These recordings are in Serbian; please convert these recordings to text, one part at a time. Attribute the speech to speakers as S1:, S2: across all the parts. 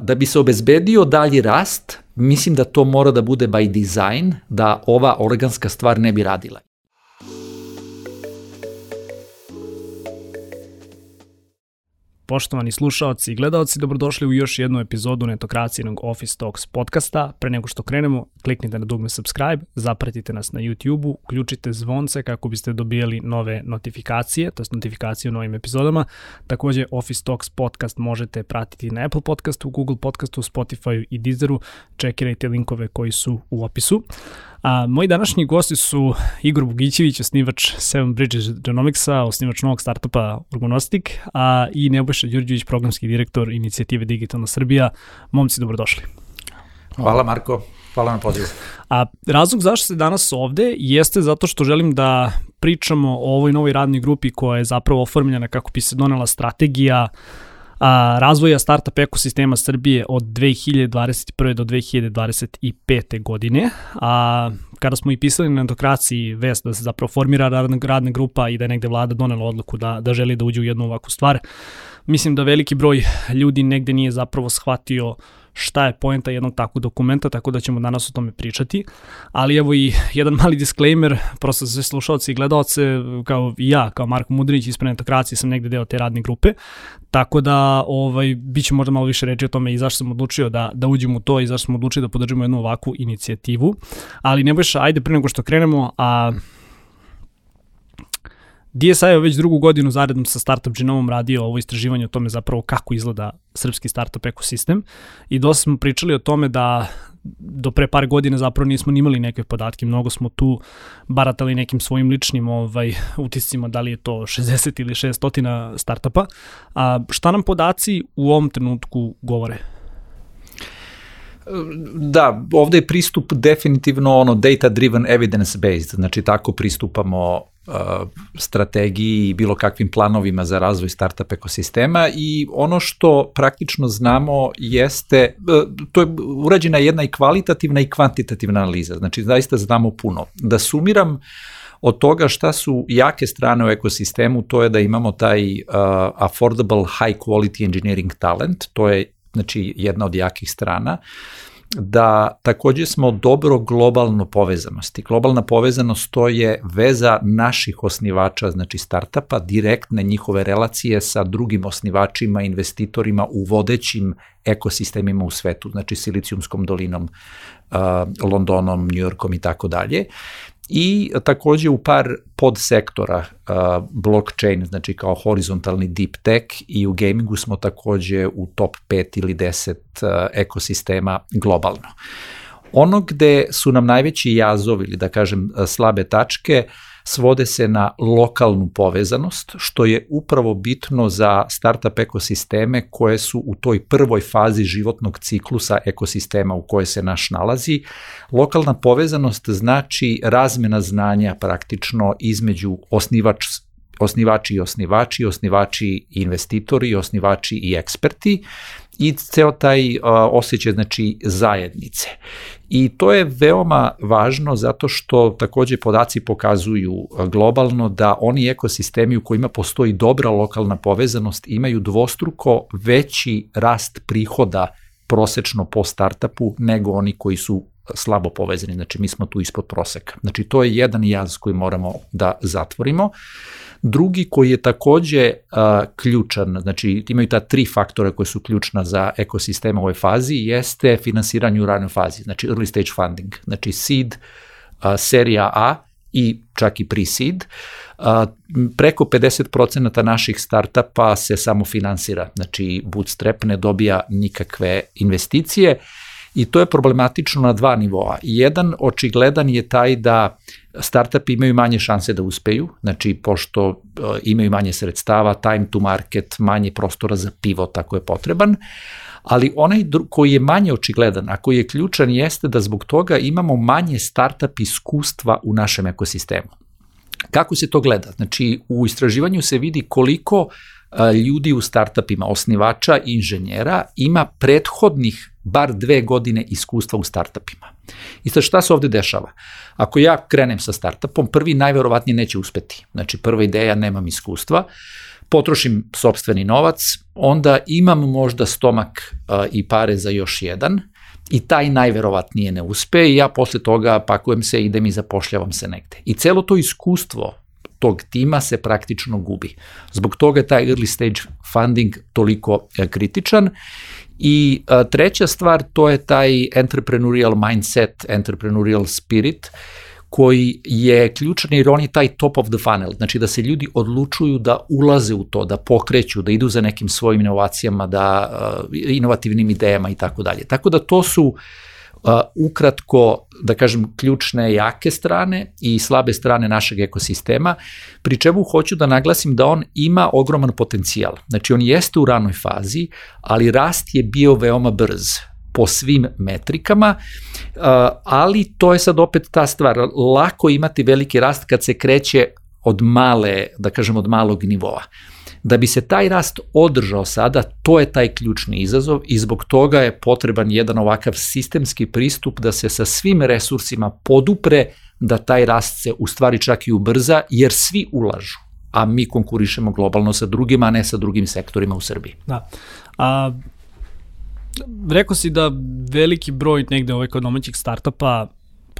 S1: Da bi se obezbedio dalji rast, mislim da to mora da bude by design, da ova organska stvar ne bi radila.
S2: Poštovani slušaoci i gledaoci, dobrodošli u još jednu epizodu netokracijenog Office Talks podcasta. Pre nego što krenemo, kliknite na dugme subscribe, zapratite nas na YouTube-u, uključite zvonce kako biste dobijali nove notifikacije, to je notifikacije o novim epizodama. Takođe, Office Talks podcast možete pratiti na Apple podcastu, Google podcastu, Spotify i Deezeru. Čekirajte linkove koji su u opisu. A, moji današnji gosti su Igor Bugićević, osnivač Seven Bridges Genomics-a, osnivač novog startupa Urbanostic, a i Nebojša Đurđević, programski direktor inicijative Digitalna Srbija. Momci, dobrodošli.
S1: Hvala Marko, hvala na pozivu.
S2: A razlog zašto ste danas ovde jeste zato što želim da pričamo o ovoj novoj radnoj grupi koja je zapravo oformljena kako bi se donela strategija a, razvoja startup ekosistema Srbije od 2021. do 2025. godine. A, kada smo i pisali na endokraciji vest da se zapravo formira radna, radna grupa i da je negde vlada donela odluku da, da želi da uđe u jednu ovakvu stvar, mislim da veliki broj ljudi negde nije zapravo shvatio uh, šta je poenta jednog takvog dokumenta, tako da ćemo danas o tome pričati. Ali evo i jedan mali disclaimer, prosto za sve slušalci i gledalce, kao i ja, kao Marko Mudrinić iz Prenetokracije sam negde deo te radne grupe, tako da ovaj, bit će možda malo više reći o tome i zašto sam odlučio da, da uđem u to i zašto sam odlučio da podržimo jednu ovakvu inicijativu. Ali ne boš, ajde pre nego što krenemo, a DSI je već drugu godinu zaredom sa Startup Genomom radio ovo istraživanje o tome zapravo kako izgleda srpski startup ekosistem i dosta smo pričali o tome da do pre par godina zapravo nismo nimali neke podatke, mnogo smo tu baratali nekim svojim ličnim ovaj, utiscima, da li je to 60 ili 600 startupa. A šta nam podaci u ovom trenutku govore?
S1: Da, ovde je pristup definitivno ono data driven evidence based, znači tako pristupamo strategiji i bilo kakvim planovima za razvoj startup ekosistema i ono što praktično znamo jeste, e, to je urađena jedna i kvalitativna i kvantitativna analiza, znači zaista znamo puno. Da sumiram, od toga šta su jake strane u ekosistemu, to je da imamo taj uh, affordable high quality engineering talent, to je znači jedna od jakih strana. Uh, da takođe smo dobro globalno povezanosti. Globalna povezanost to je veza naših osnivača, znači startapa, direktne njihove relacije sa drugim osnivačima, investitorima u vodećim ekosistemima u svetu, znači Silicijumskom dolinom, Londonom, Njujorkom i tako dalje i takođe u par podsektora uh, blockchain, znači kao horizontalni deep tech i u gamingu smo takođe u top 5 ili 10 uh, ekosistema globalno. Ono gde su nam najveći jazovi ili da kažem slabe tačke uh, svode se na lokalnu povezanost, što je upravo bitno za startup ekosisteme koje su u toj prvoj fazi životnog ciklusa ekosistema u kojoj se naš nalazi. Lokalna povezanost znači razmena znanja praktično između osnivač osnivači i osnivači, osnivači i investitori, osnivači i eksperti i ceo taj osjećaj znači zajednice. I to je veoma važno zato što takođe podaci pokazuju globalno da oni ekosistemi u kojima postoji dobra lokalna povezanost imaju dvostruko veći rast prihoda prosečno po startupu nego oni koji su slabo povezani, znači mi smo tu ispod proseka. Znači to je jedan jaz koji moramo da zatvorimo. Uh, Drugi koji je takođe a, ključan, znači imaju ta tri faktora koje su ključna za ekosistem u ovoj fazi, jeste finansiranje u ranoj fazi, znači early stage funding, znači seed, a, serija A i čak i pre-seed. Preko 50% naših startupa se samo finansira, znači bootstrap ne dobija nikakve investicije i to je problematično na dva nivoa. Jedan očigledan je taj da startupi imaju manje šanse da uspeju, znači pošto e, imaju manje sredstava, time to market, manje prostora za pivot ako je potreban, ali onaj koji je manje očigledan, a koji je ključan jeste da zbog toga imamo manje startup iskustva u našem ekosistemu. Kako se to gleda? Znači, u istraživanju se vidi koliko ljudi u startupima, osnivača i inženjera ima prethodnih bar dve godine iskustva u startupima. I sad šta se ovde dešava? Ako ja krenem sa startupom, prvi najverovatnije neće uspeti. Znači prva ideja, nemam iskustva, potrošim sobstveni novac, onda imam možda stomak i pare za još jedan i taj najverovatnije ne uspe i ja posle toga pakujem se, idem i zapošljavam se negde. I celo to iskustvo tog tima se praktično gubi. Zbog toga je taj early stage funding toliko e, kritičan. I a, treća stvar, to je taj entrepreneurial mindset, entrepreneurial spirit, koji je ključan jer on je taj top of the funnel, znači da se ljudi odlučuju da ulaze u to, da pokreću, da idu za nekim svojim inovacijama, da uh, inovativnim idejama i tako dalje. Tako da to su uh, ukratko, da kažem, ključne jake strane i slabe strane našeg ekosistema, pri čemu hoću da naglasim da on ima ogroman potencijal. Znači on jeste u ranoj fazi, ali rast je bio veoma brz po svim metrikama, ali to je sad opet ta stvar. Lako imati veliki rast kad se kreće od male, da kažem, od malog nivoa. Da bi se taj rast održao sada, to je taj ključni izazov i zbog toga je potreban jedan ovakav sistemski pristup da se sa svim resursima podupre da taj rast se u stvari čak i ubrza, jer svi ulažu a mi konkurišemo globalno sa drugima, a ne sa drugim sektorima u Srbiji.
S2: Da. A, rekao si da veliki broj negde ovaj kod domaćih startupa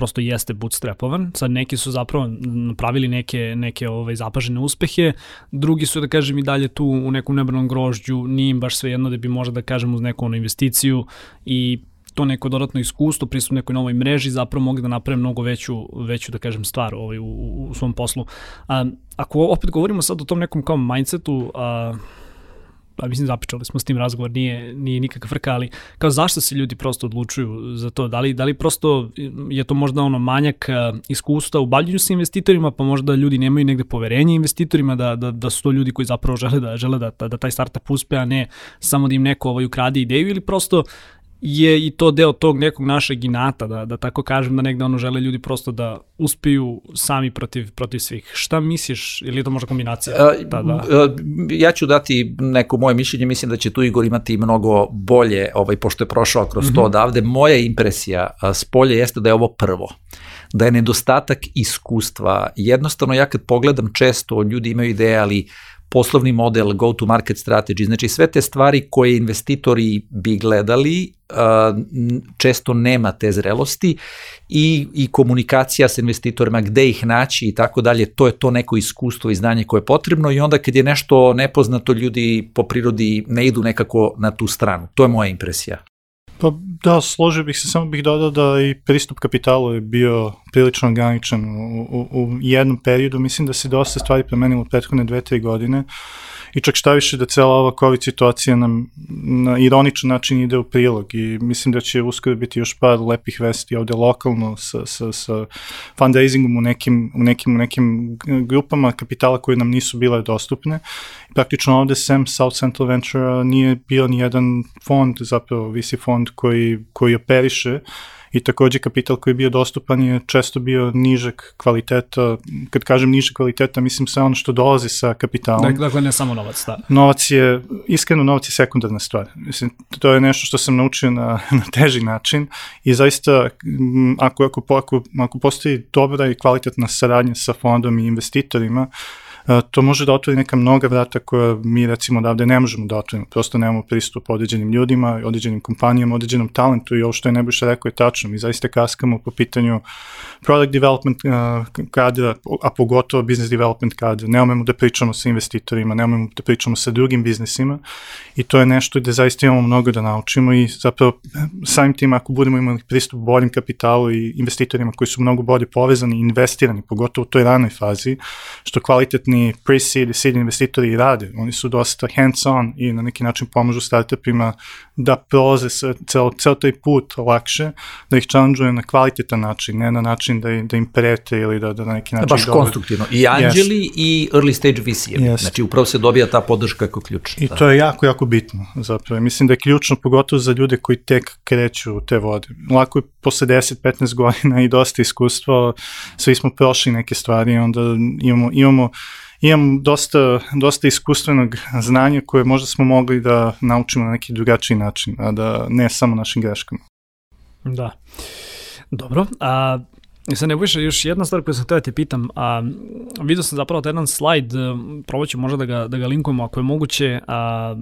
S2: prosto jeste bootstrapovan. Sad neki su zapravo napravili neke, neke ovaj, zapažene uspehe, drugi su, da kažem, i dalje tu u nekom nebranom grožđu, nije im baš sve jedno da bi možda, da kažem, uz neku ono investiciju i to neko dodatno iskustvo, pristup nekoj novoj mreži, zapravo mogli da naprave mnogo veću, veću da kažem, stvar ovaj, u, u, svom poslu. A, ako opet govorimo sad o tom nekom kao mindsetu, a, pa mislim zapičali smo s tim razgovor, nije, nije nikakva frka, ali kao zašto se ljudi prosto odlučuju za to? Da li, da li prosto je to možda ono manjak iskustva u bavljanju sa investitorima, pa možda ljudi nemaju negde poverenje investitorima da, da, da su to ljudi koji zapravo žele da, žele da, da, da taj startup uspe, a ne samo da im neko ovaj ukrade ideju ili prosto je i to deo tog nekog našeg inata, da, da tako kažem, da negde ono žele ljudi prosto da uspiju sami protiv, protiv svih. Šta misliš, ili je to možda kombinacija?
S1: Da, da. Ja ću dati neko moje mišljenje, mislim da će tu Igor imati mnogo bolje, ovaj, pošto je prošao kroz mm -hmm. to mhm. odavde. Moja impresija s polje jeste da je ovo prvo da je nedostatak iskustva. Jednostavno, ja kad pogledam često, ljudi imaju ideje, ali poslovni model, go to market strategy, znači sve te stvari koje investitori bi gledali, često nema te zrelosti i, i komunikacija sa investitorima, gde ih naći i tako dalje, to je to neko iskustvo i znanje koje je potrebno i onda kad je nešto nepoznato, ljudi po prirodi ne idu nekako na tu stranu. To je moja impresija.
S3: Pa da, složio bih se, samo bih dodao da i pristup kapitalu je bio prilično ograničen u, u, u jednom periodu. Mislim da se dosta stvari promenilo u prethodne dve, tri godine. Uh, i čak šta više da cela ova COVID situacija nam na ironičan način ide u prilog i mislim da će uskoro biti još par lepih vesti ovde lokalno sa, sa, sa fundraisingom u nekim, u nekim, u nekim grupama kapitala koje nam nisu bile dostupne. Praktično ovde sem South Central Venture nije bio ni jedan fond, zapravo VC fond koji, koji operiše i takođe kapital koji je bio dostupan je često bio nižeg kvaliteta, kad kažem nižeg kvaliteta, mislim sve ono što dolazi sa kapitalom.
S2: Dakle, dakle ne samo novac, da.
S3: Novac je, iskreno novac je sekundarna stvar. Mislim, to je nešto što sam naučio na, na teži način i zaista ako, ako, ako, ako postoji dobra i kvalitetna saradnja sa fondom i investitorima, uh, to može da otvori neka mnoga vrata koja mi recimo odavde ne možemo da otvorimo, prosto nemamo pristup određenim ljudima, određenim kompanijama, određenom talentu i ovo što je Nebojša rekao je tačno, mi zaista kaskamo po pitanju product development kadra, a pogotovo business development kadra, ne umemo da pričamo sa investitorima, ne umemo da pričamo sa drugim biznisima i to je nešto gde zaista imamo mnogo da naučimo i zapravo samim tim ako budemo imali pristup boljim kapitalu i investitorima koji su mnogo bolje povezani i investirani, pogotovo u toj ranoj fazi, što kvalitetni pre-seed i seed investitori i rade. Oni su dosta hands-on i na neki način pomažu startupima da prolaze ceo, ceo taj put lakše, da ih challenge na kvalitetan način, ne na način da, da im prete ili da, da na neki način...
S1: Baš dobro. konstruktivno. I anđeli yes. i early stage vc yes. Znači upravo se dobija ta podrška kao ključ.
S3: I da. to je jako, jako bitno zapravo. Mislim da je ključno pogotovo za ljude koji tek kreću u te vode. Lako je posle 10-15 godina i dosta iskustva, svi smo prošli neke stvari, onda imamo, imamo imam dosta, dosta iskustvenog znanja koje možda smo mogli da naučimo na neki drugačiji način, a da ne samo našim greškama.
S2: Da. Dobro, a I sad ne bojiš, još jedna stvar koju sam htio da te pitam, a, vidio sam zapravo jedan slajd, probat ću možda da ga, da ga linkujemo ako je moguće, a,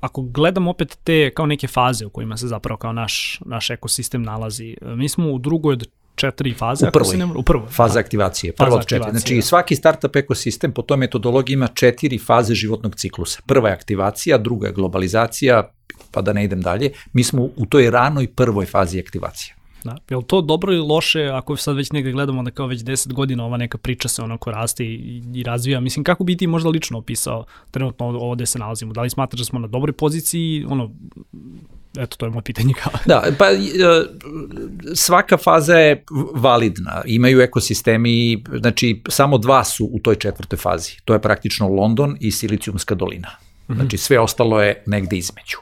S2: ako gledam opet te kao neke faze u kojima se zapravo kao naš, naš ekosistem nalazi, mi smo u drugoj od četiri faze.
S1: U prvoj.
S2: se ne, u prvoj.
S1: Faza da. aktivacije. Prva od četiri. Znači, da. svaki startup ekosistem po toj metodologiji ima četiri faze životnog ciklusa. Prva je aktivacija, druga je globalizacija, pa da ne idem dalje. Mi smo u toj ranoj prvoj fazi aktivacije.
S2: Da. Je li to dobro ili loše ako sad već negde gledamo da kao već 10 godina ova neka priča se onako raste i, i razvija? Mislim, kako bi ti možda lično opisao trenutno ovo gde se nalazimo? Da li smatraš da smo na dobroj poziciji? Ono, eto, to je moje pitanje kao.
S1: Da, pa e, svaka faza je validna. Imaju ekosistemi, znači samo dva su u toj četvrtoj fazi. To je praktično London i Silicijumska dolina. Mhm. Znači sve ostalo je negde između.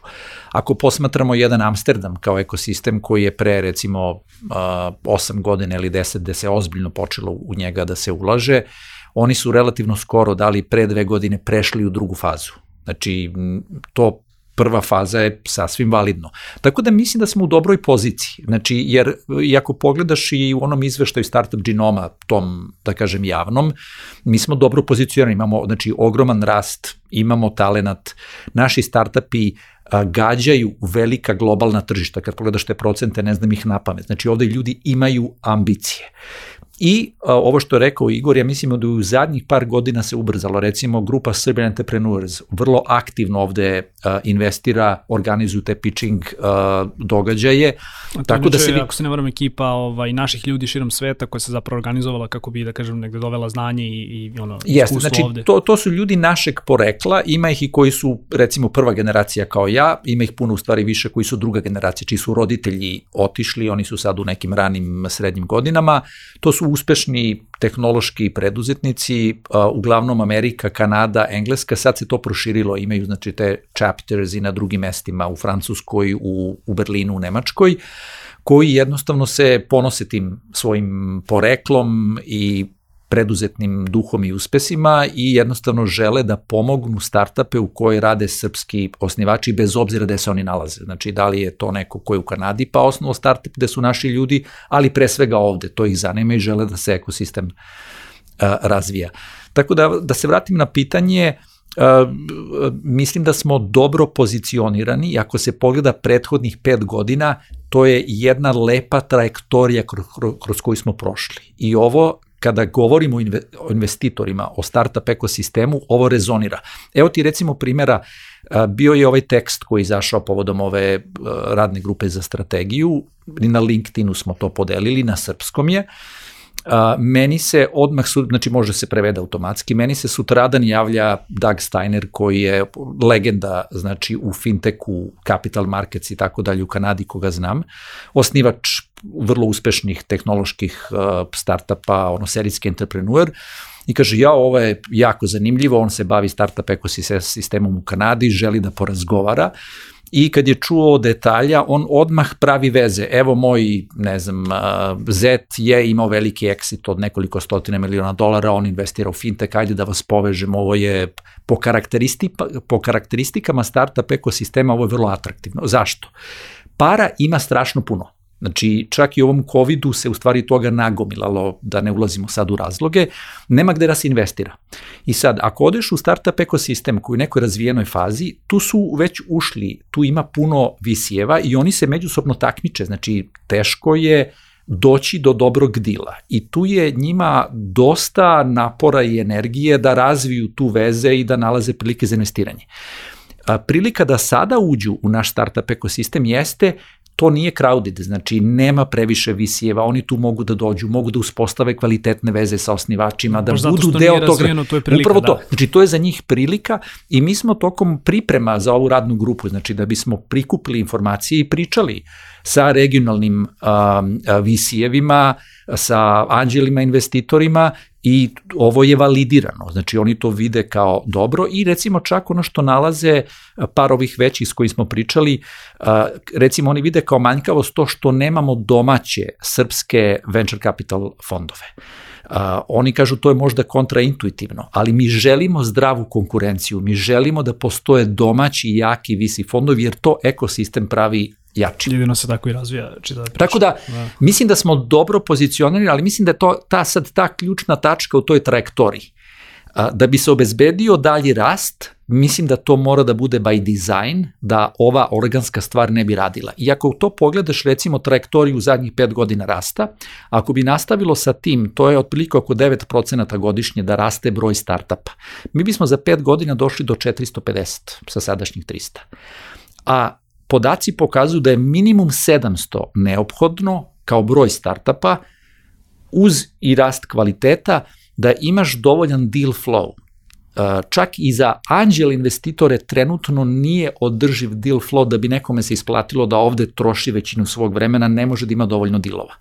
S1: Ako posmatramo jedan Amsterdam kao ekosistem koji je pre recimo 8 godina ili 10 gde se ozbiljno počelo u njega da se ulaže, oni su relativno skoro dali pre dve godine prešli u drugu fazu. Znači, to prva faza je sasvim validno. Tako da mislim da smo u dobroj poziciji. Znači, jer i ako pogledaš i u onom izveštaju Startup Genoma, tom, da kažem, javnom, mi smo dobro pozicionirani, imamo znači, ogroman rast, imamo talenat, naši startupi gađaju velika globalna tržišta, kad pogledaš te procente, ne znam ih na pamet. Znači, ovde ljudi imaju ambicije. I a, ovo što je rekao Igor, ja mislim da u zadnjih par godina se ubrzalo. Recimo, grupa Serbian Entrepreneurs vrlo aktivno ovde a, investira, organizuju te pitching a, događaje.
S2: Tako da se... Ako se ne varam, ekipa ovaj, naših ljudi širom sveta koja se zapravo organizovala kako bi, da kažem, negde dovela znanje i, i ono,
S1: Jeste, znači, ovde. To, to su ljudi našeg porekla, ima ih i koji su, recimo, prva generacija kao ja, ima ih puno u stvari više koji su druga generacija, čiji su roditelji otišli, oni su sad u nekim ranim srednjim godinama. To su uspešni tehnološki preduzetnici, uglavnom Amerika, Kanada, Engleska, sad se to proširilo, imaju znači te chapters i na drugim mestima u Francuskoj, u, u Berlinu, u Nemačkoj, koji jednostavno se ponose tim svojim poreklom i preduzetnim duhom i uspesima i jednostavno žele da pomognu startupe u kojoj rade srpski osnivači bez obzira gde se oni nalaze. Znači da li je to neko ko je u Kanadi pa osnovo startup gde su naši ljudi, ali pre svega ovde, to ih zanima i žele da se ekosistem uh, razvija. Tako da, da se vratim na pitanje, Uh, mislim da smo dobro pozicionirani i ako se pogleda prethodnih pet godina, to je jedna lepa trajektorija kroz, koju smo prošli. I ovo kada govorimo o investitorima, o startup ekosistemu, ovo rezonira. Evo ti recimo primjera, bio je ovaj tekst koji je izašao povodom ove radne grupe za strategiju, na LinkedInu smo to podelili, na srpskom je, A, meni se odmah, su, znači može se preveda automatski, meni se sutradan javlja Doug Steiner koji je legenda znači u fintechu, capital markets i tako dalje u Kanadi koga znam, osnivač vrlo uspešnih tehnoloških uh, startupa, ono serijski entrepreneur, i kaže, ja, ovo je jako zanimljivo, on se bavi startup ekosistemom u Kanadi, želi da porazgovara, i kad je čuo detalja, on odmah pravi veze. Evo moj, ne znam, Z je imao veliki exit od nekoliko stotina miliona dolara, on investira u fintech, ajde da vas povežem, ovo je po, karakteristi, po karakteristikama startup ekosistema, ovo je vrlo atraktivno. Zašto? Para ima strašno puno Znači, čak i u ovom COVID-u se u stvari toga nagomilalo, da ne ulazimo sad u razloge, nema gde da se investira. I sad, ako odeš u startup ekosistem koji u nekoj razvijenoj fazi, tu su već ušli, tu ima puno visijeva i oni se međusobno takmiče, znači teško je doći do dobrog dila. I tu je njima dosta napora i energije da razviju tu veze i da nalaze prilike za investiranje. A, prilika da sada uđu u naš startup ekosistem jeste to nije crowded, znači nema previše visijeva, oni tu mogu da dođu, mogu da uspostave kvalitetne veze sa osnivačima, da budu deo toga. Razvijeno,
S2: to je prilika,
S1: Upravo
S2: da.
S1: to. Znači to je za njih prilika i mi smo tokom priprema za ovu radnu grupu, znači da bismo prikupili informacije i pričali sa regionalnim um, visijevima, sa anđelima investitorima i ovo je validirano, znači oni to vide kao dobro i recimo čak ono što nalaze par ovih većih s kojih smo pričali, recimo oni vide kao manjkavost to što nemamo domaće srpske venture capital fondove. Uh, oni kažu to je možda kontraintuitivno, ali mi želimo zdravu konkurenciju, mi želimo da postoje domaći jaki visi fondovi jer to ekosistem pravi jači.
S2: Jedino se tako i razvija čitava priča.
S1: Tako da, da, mislim da smo dobro pozicionirani, ali mislim da je to ta sad ta ključna tačka u toj trajektoriji. Da bi se obezbedio dalji rast, mislim da to mora da bude by design, da ova organska stvar ne bi radila. I ako to pogledaš recimo trajektoriju zadnjih 5 godina rasta, ako bi nastavilo sa tim, to je otprilike oko 9% godišnje da raste broj startupa. Mi bismo za 5 godina došli do 450 sa sadašnjih 300. A podaci pokazuju da je minimum 700 neophodno kao broj startupa uz i rast kvaliteta da imaš dovoljan deal flow. Uh, čak i za anđel investitore trenutno nije održiv deal flow da bi nekome se isplatilo da ovde troši većinu svog vremena, ne može da ima dovoljno dilova.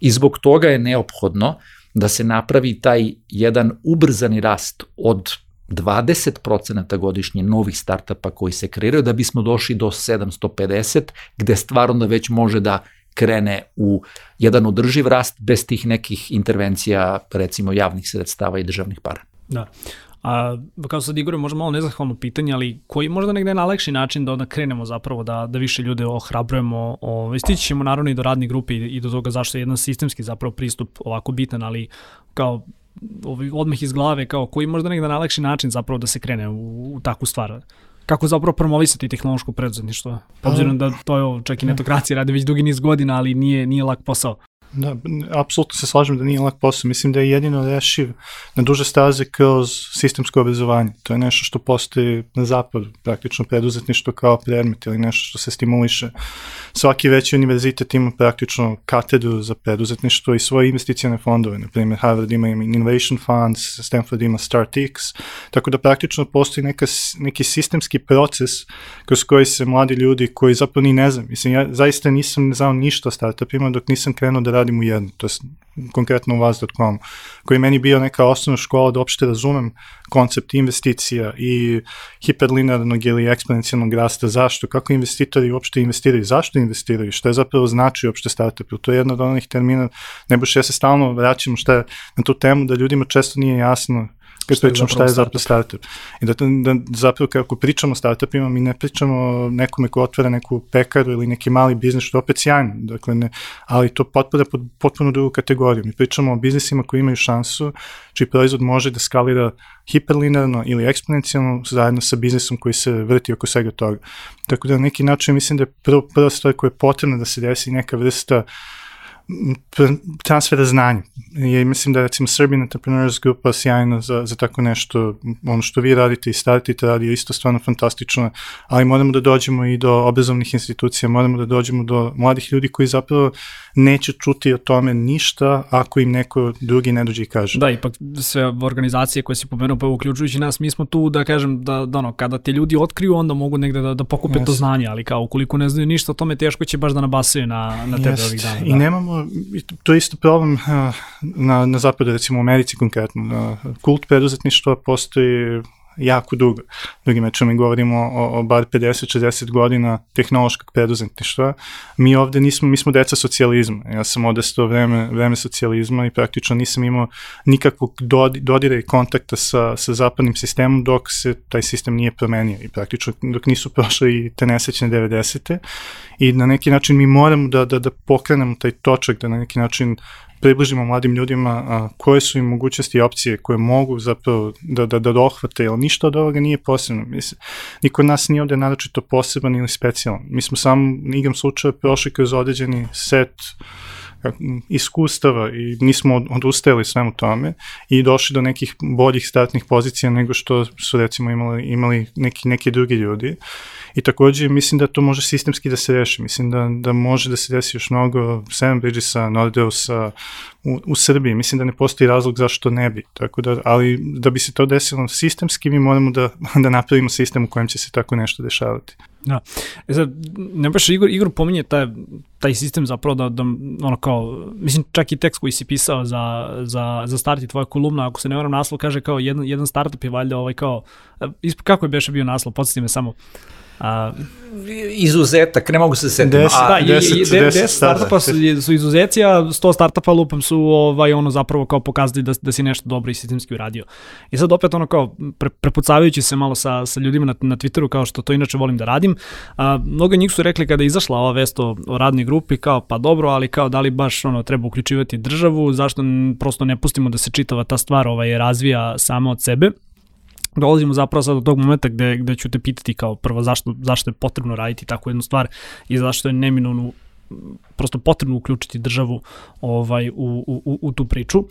S1: I zbog toga je neophodno da se napravi taj jedan ubrzani rast od 20% godišnje novih startupa koji se kreiraju da bismo došli do 750 gde stvar onda već može da krene u jedan održiv rast bez tih nekih intervencija recimo javnih sredstava i državnih para.
S2: Da. A kao sad Igore, možda malo nezahvalno pitanje, ali koji možda negde najlakši način da onda krenemo zapravo da, da više ljude ohrabrujemo, o, stići ćemo naravno i do radnih grupe i, i do toga zašto je jedan sistemski zapravo pristup ovako bitan, ali kao odmah iz glave, kao koji možda negde najlakši način zapravo da se krene u, u takvu stvar kako zapravo promovisati tehnološko preduzetništvo. Obzirom da to je čak i netokracija radi već dugi niz godina, ali nije, nije lak posao.
S3: Da, apsolutno se slažem da nije lak posao. Mislim da je jedino rešiv na duže staze kroz sistemsko obrazovanje. To je nešto što postoji na zapadu, praktično preduzetništvo kao predmet ili nešto što se stimuliše. Svaki veći univerzitet ima praktično katedru za preduzetništvo i svoje investicijone fondove. Na primjer, Harvard ima Innovation Funds, Stanford ima StartX, tako da praktično postoji neka, neki sistemski proces kroz koji se mladi ljudi koji zapravo ni ne znam. Mislim, ja zaista nisam znao ništa o startupima dok nisam krenuo da radim u jednu, to je konkretno u vas.com, koji je meni bio neka osnovna škola da uopšte razumem koncept investicija i hiperlinearnog ili eksponencijalnog rasta, zašto, kako investitori uopšte investiraju, zašto investiraju, što je zapravo znači uopšte startup, to je jedna od onih termina, ne boš ja se stalno vraćam šta je na tu temu da ljudima često nije jasno kad pričamo šta je zapravo startup. I da, da zapravo kako pričamo o startupima, mi ne pričamo o nekome ko otvara neku pekaru ili neki mali biznis, što je opet sjajno, dakle ne, ali to potpada pod potpuno drugu kategoriju. Mi pričamo o biznisima koji imaju šansu, čiji proizvod može da skalira hiperlinearno ili eksponencijalno zajedno sa biznisom koji se vrti oko svega toga. Tako da na neki način mislim da je prva stvar koja je potrebna da se desi neka vrsta uh, transfera znanja. I mislim da recimo Serbian Entrepreneurs grupa sjajna za, za tako nešto, ono što vi radite i startite radi je isto stvarno fantastično, ali moramo da dođemo i do obrazovnih institucija, moramo da dođemo do mladih ljudi koji zapravo neće čuti o tome ništa ako im neko drugi ne dođe i kaže.
S2: Da, ipak sve organizacije koje si pomenuo, pa uključujući nas, mi smo tu da kažem da, da ono, kada te ljudi otkriju, onda mogu negde da, da pokupe yes. to znanje, ali kao ukoliko ne znaju ništa o tome, teško će baš da nabasaju na, na tebe yes. ovih dana. Da.
S3: I nemamo, to je isto problem na, na zapadu, recimo u Americi konkretno, kult preduzetništva postoji jako dugo. Drugim rečima mi govorimo o, o bar 50-60 godina tehnološkog preduzetništva. Mi ovde nismo, mi smo deca socijalizma. Ja sam odrastao vreme, vreme socijalizma i praktično nisam imao nikakvog dodira i kontakta sa, sa zapadnim sistemom dok se taj sistem nije promenio i praktično dok nisu prošle i te nesećne 90. I na neki način mi moramo da, da, da pokrenemo taj točak, da na neki način približimo mladim ljudima a, koje su im mogućnosti i opcije koje mogu zapravo da, da, da dohvate, jer ništa od ovoga nije posebno. Mislim, niko od nas nije ovde naročito poseban ili specijalan. Mi smo samo, igram slučaja, prošli kroz određeni set iskustava i nismo odustajali svemu tome i došli do nekih boljih startnih pozicija nego što su recimo imali, imali neki, neki drugi ljudi. I takođe mislim da to može sistemski da se reši. Mislim da, da može da se desi još mnogo Seven Bridgesa, Nordeusa u, u Srbiji. Mislim da ne postoji razlog zašto ne bi. Tako da, ali da bi se to desilo sistemski, mi moramo da, da napravimo sistem u kojem će se tako nešto dešavati.
S2: Da. E sad, ne baš Igor, Igor pominje taj, taj sistem zapravo da, da ono kao, mislim čak i tekst koji si pisao za, za, za start i tvoja kolumna, ako se ne varam naslov kaže kao jedan, jedan startup je valjda ovaj kao, e, kako je beše bio naslov, podsjeti me samo. A,
S1: izuzetak, ne mogu se setiti.
S3: Deset,
S2: da, i,
S3: deset-
S2: i, de,
S3: deset
S2: deset startupa su, su izuzeci, a 100 startupa lupam su ovaj, ono zapravo kao pokazali da, da si nešto dobro i sistemski uradio. I sad opet ono kao pre, prepucavajući se malo sa, sa ljudima na, na Twitteru kao što to inače volim da radim, a, mnogo njih su rekli kada je izašla ova vest o, o radnoj grupi kao pa dobro, ali kao da li baš ono treba uključivati državu, zašto n- prosto ne pustimo da se čitava ta stvar ovaj, razvija sama od sebe dolazimo zapravo sad do tog momenta gde, gde ću te pitati kao prvo zašto, zašto je potrebno raditi takvu jednu stvar i zašto je neminovno prosto potrebno uključiti državu ovaj u, u, u, tu priču.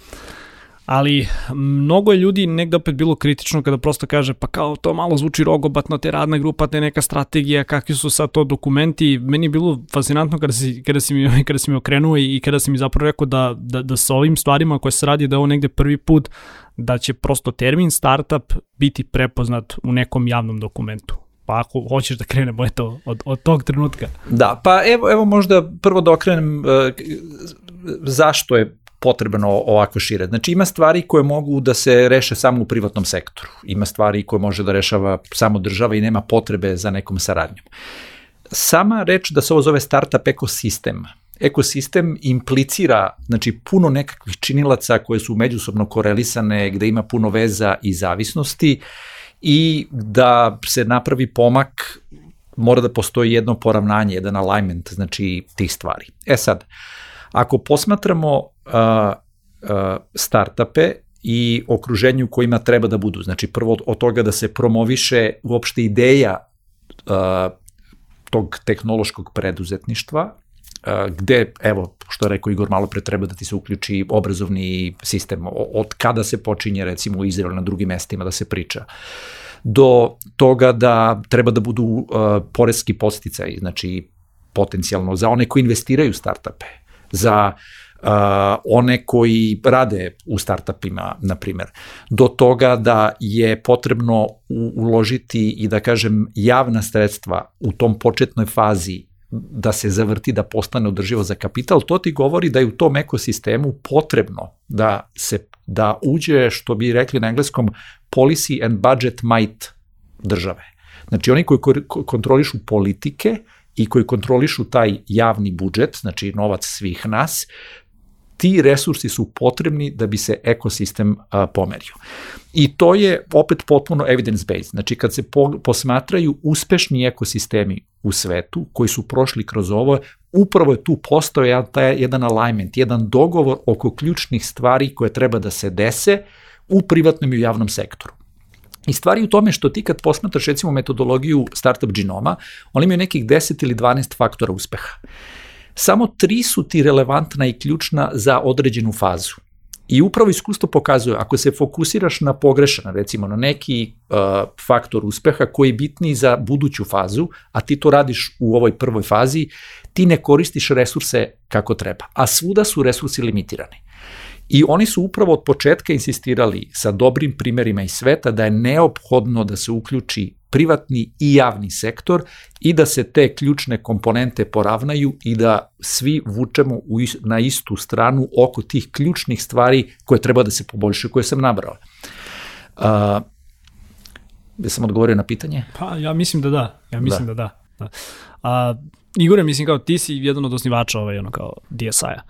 S2: Ali mnogo je ljudi negde opet bilo kritično kada prosto kaže pa kao to malo zvuči rogobatno, te radna grupa, te neka strategija, kakvi su sad to dokumenti. Meni je bilo fascinantno kada si, kada si, mi, kada si mi okrenuo i kada si mi zapravo rekao da, da, da sa ovim stvarima koje se radi da je ovo negde prvi put da će prosto termin startup biti prepoznat u nekom javnom dokumentu. Pa ako hoćeš da krenemo eto, od, od tog trenutka.
S1: Da, pa evo, evo možda prvo da okrenem uh, zašto je potrebno ovako šire. Znači ima stvari koje mogu da se reše samo u privatnom sektoru. Ima stvari koje može da rešava samo država i nema potrebe za nekom saradnjom. Sama reč da se ovo zove startup ekosistem, ekosistem implicira znači, puno nekakvih činilaca koje su međusobno korelisane, gde ima puno veza i zavisnosti i da se napravi pomak mora da postoji jedno poravnanje, jedan alignment znači tih stvari. E sad, ako posmatramo uh, uh, startupe i okruženju kojima treba da budu, znači prvo od toga da se promoviše uopšte ideja uh, tog tehnološkog preduzetništva, gde, evo, što je rekao Igor malo pre, treba da ti se uključi obrazovni sistem, od kada se počinje recimo u Izraelu na drugim mestima da se priča, do toga da treba da budu uh, poreski posticaji, znači potencijalno za one koji investiraju startupe, za uh, one koji rade u startupima, na primer, do toga da je potrebno uložiti i da kažem javna sredstva u tom početnoj fazi da se zavrti, da postane održivo za kapital, to ti govori da je u tom ekosistemu potrebno da se da uđe, što bi rekli na engleskom, policy and budget might države. Znači oni koji kontrolišu politike i koji kontrolišu taj javni budžet, znači novac svih nas, ti resursi su potrebni da bi se ekosistem a, pomerio. I to je opet potpuno evidence-based. Znači kad se po, posmatraju uspešni ekosistemi u svetu koji su prošli kroz ovo, upravo je tu postao jedan, taj, jedan alignment, jedan dogovor oko ključnih stvari koje treba da se dese u privatnom i u javnom sektoru. I stvari u tome što ti kad posmatraš recimo metodologiju startup genoma, oni imaju nekih 10 ili 12 faktora uspeha. Samo tri su ti relevantna i ključna za određenu fazu. I upravo iskustvo pokazuje, ako se fokusiraš na pogrešan, recimo na neki uh, faktor uspeha koji je bitniji za buduću fazu, a ti to radiš u ovoj prvoj fazi, ti ne koristiš resurse kako treba. A svuda su resursi limitirani. I oni su upravo od početka insistirali sa dobrim primerima iz sveta da je neophodno da se uključi privatni i javni sektor i da se te ključne komponente poravnaju i da svi vučemo u, na istu stranu oko tih ključnih stvari koje treba da se poboljšaju, koje sam nabrao. Uh, da sam odgovorio na pitanje?
S2: Pa ja mislim da da, ja mislim da, da da. da. A, Igore, mislim kao ti si jedan od osnivača ovaj, ono kao DSI-a.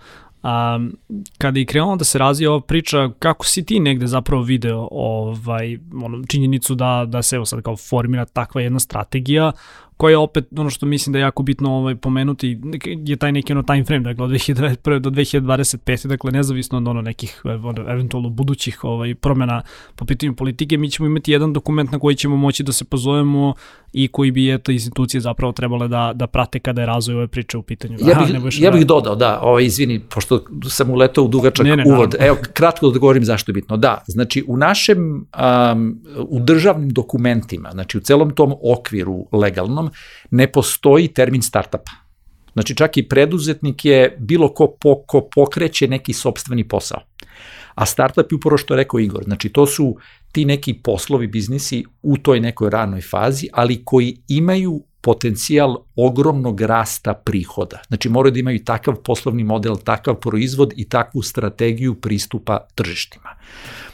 S2: Um, kada je krenuo da se razvija ova priča, kako si ti negde zapravo video ovaj, ono, činjenicu da, da se evo sad kao formira takva jedna strategija koja je opet ono što mislim da je jako bitno ovaj, pomenuti je taj neki ono time frame, dakle od 2021. do 2025. dakle nezavisno od ono nekih ono, eventualno budućih ovaj, promjena po pitanju politike, mi ćemo imati jedan dokument na koji ćemo moći da se pozovemo i koji bi eto institucije zapravo trebale da, da prate kada je razvoj ove priče u pitanju.
S1: Ja bih, Aha, ja bih dodao, da, ovaj, izvini, pošto sam uletao u dugačak ne, ne, uvod, evo, kratko da govorim zašto je bitno. Da, znači u našem, um, u državnim dokumentima, znači u celom tom okviru legalnom, ne postoji termin startupa. Znači čak i preduzetnik je bilo ko, po, ko pokreće neki sobstveni posao. A startup je upravo što je rekao Igor, znači to su ti neki poslovi, biznisi u toj nekoj ranoj fazi, ali koji imaju potencijal ogromnog rasta prihoda. Znači moraju da imaju takav poslovni model, takav proizvod i takvu strategiju pristupa tržištima.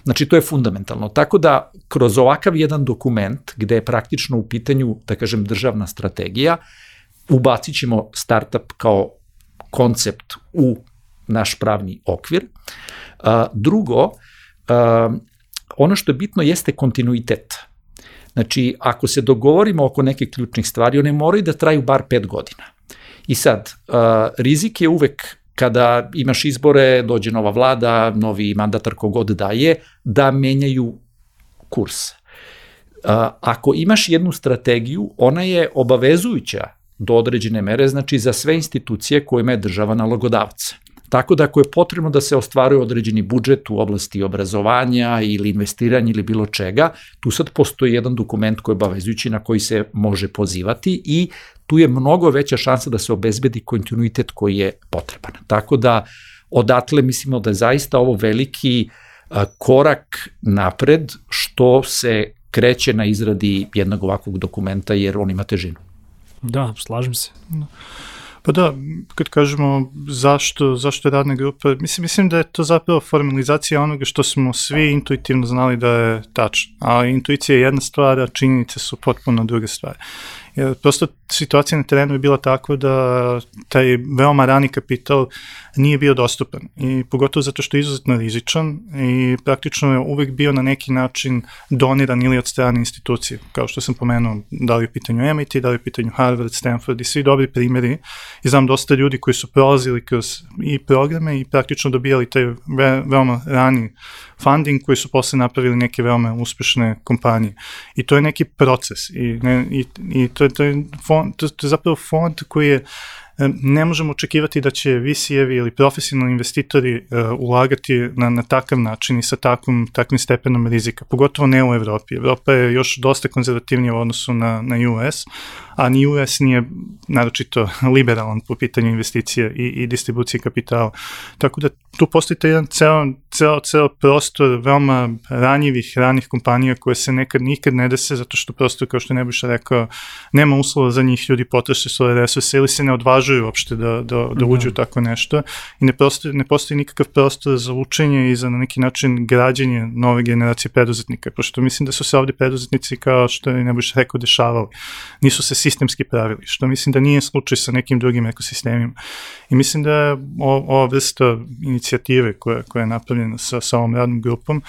S1: Znači to je fundamentalno. Tako da kroz ovakav jedan dokument gde je praktično u pitanju, da kažem, državna strategija, ubacit ćemo startup kao koncept u naš pravni okvir. Drugo, ono što je bitno jeste kontinuitet. Znači, ako se dogovorimo oko neke ključnih stvari, one moraju da traju bar pet godina. I sad, rizik je uvek kada imaš izbore, dođe nova vlada, novi mandatar kogod daje, da menjaju kurs. Ako imaš jednu strategiju, ona je obavezujuća do određene mere, znači za sve institucije kojima je država nalogodavca. Tako da ako je potrebno da se ostvaruje određeni budžet u oblasti obrazovanja ili investiranja ili bilo čega, tu sad postoji jedan dokument koji je obavezujući na koji se može pozivati i tu je mnogo veća šansa da se obezbedi kontinuitet koji je potreban. Tako da odatle mislimo da je zaista ovo veliki korak napred što se kreće na izradi jednog ovakvog dokumenta jer on ima težinu.
S2: Da, slažem se. Da.
S3: Pa da, kad kažemo zašto, zašto je radna grupa, mislim, mislim da je to zapravo formalizacija onoga što smo svi intuitivno znali da je tačno. A intuicija je jedna stvar, a činjenice su potpuno druga stvar. Prosto situacija na terenu je bila takva da taj veoma rani kapital nije bio dostupan. I pogotovo zato što je izuzetno rizičan i praktično je uvek bio na neki način doniran ili od strane institucije, kao što sam pomenuo, da li je pitanju MIT, da li je pitanju Harvard, Stanford i svi dobri primjeri. I znam dosta ljudi koji su prolazili kroz i programe i praktično dobijali taj ve, veoma rani funding koji su posle napravili neke veoma uspešne kompanije. I to je neki proces i, ne, i, i to, je, to, je fond, to, to je zapravo fond koji je ne možemo očekivati da će VC-evi ili profesionalni investitori uh, ulagati na, na takav način i sa takvom, takvim stepenom rizika, pogotovo ne u Evropi. Evropa je još dosta konzervativnija u odnosu na, na US, a ni US nije naročito liberalan po pitanju investicije i, i distribucije kapitala. Tako da tu postoji jedan ceo, ceo, ceo prostor veoma ranjivih, ranih kompanija koje se nekad nikad ne dese zato što prosto, kao što Nebojša rekao, nema uslova za njih, ljudi potroše svoje resurse ili se ne odvažuju uopšte da, da, da uđu u tako nešto i ne postoji, ne postoji nikakav prostor za učenje i za na neki način građenje nove generacije preduzetnika, pošto mislim da su se ovde preduzetnici kao što je Nebojša rekao dešavali. Nisu se sistemski pravili, što mislim da nije slučaj sa nekim drugim ekosistemima. I mislim da je ova vrsta inicijative koja, koja je napravljena sa, sa ovom radnom grupom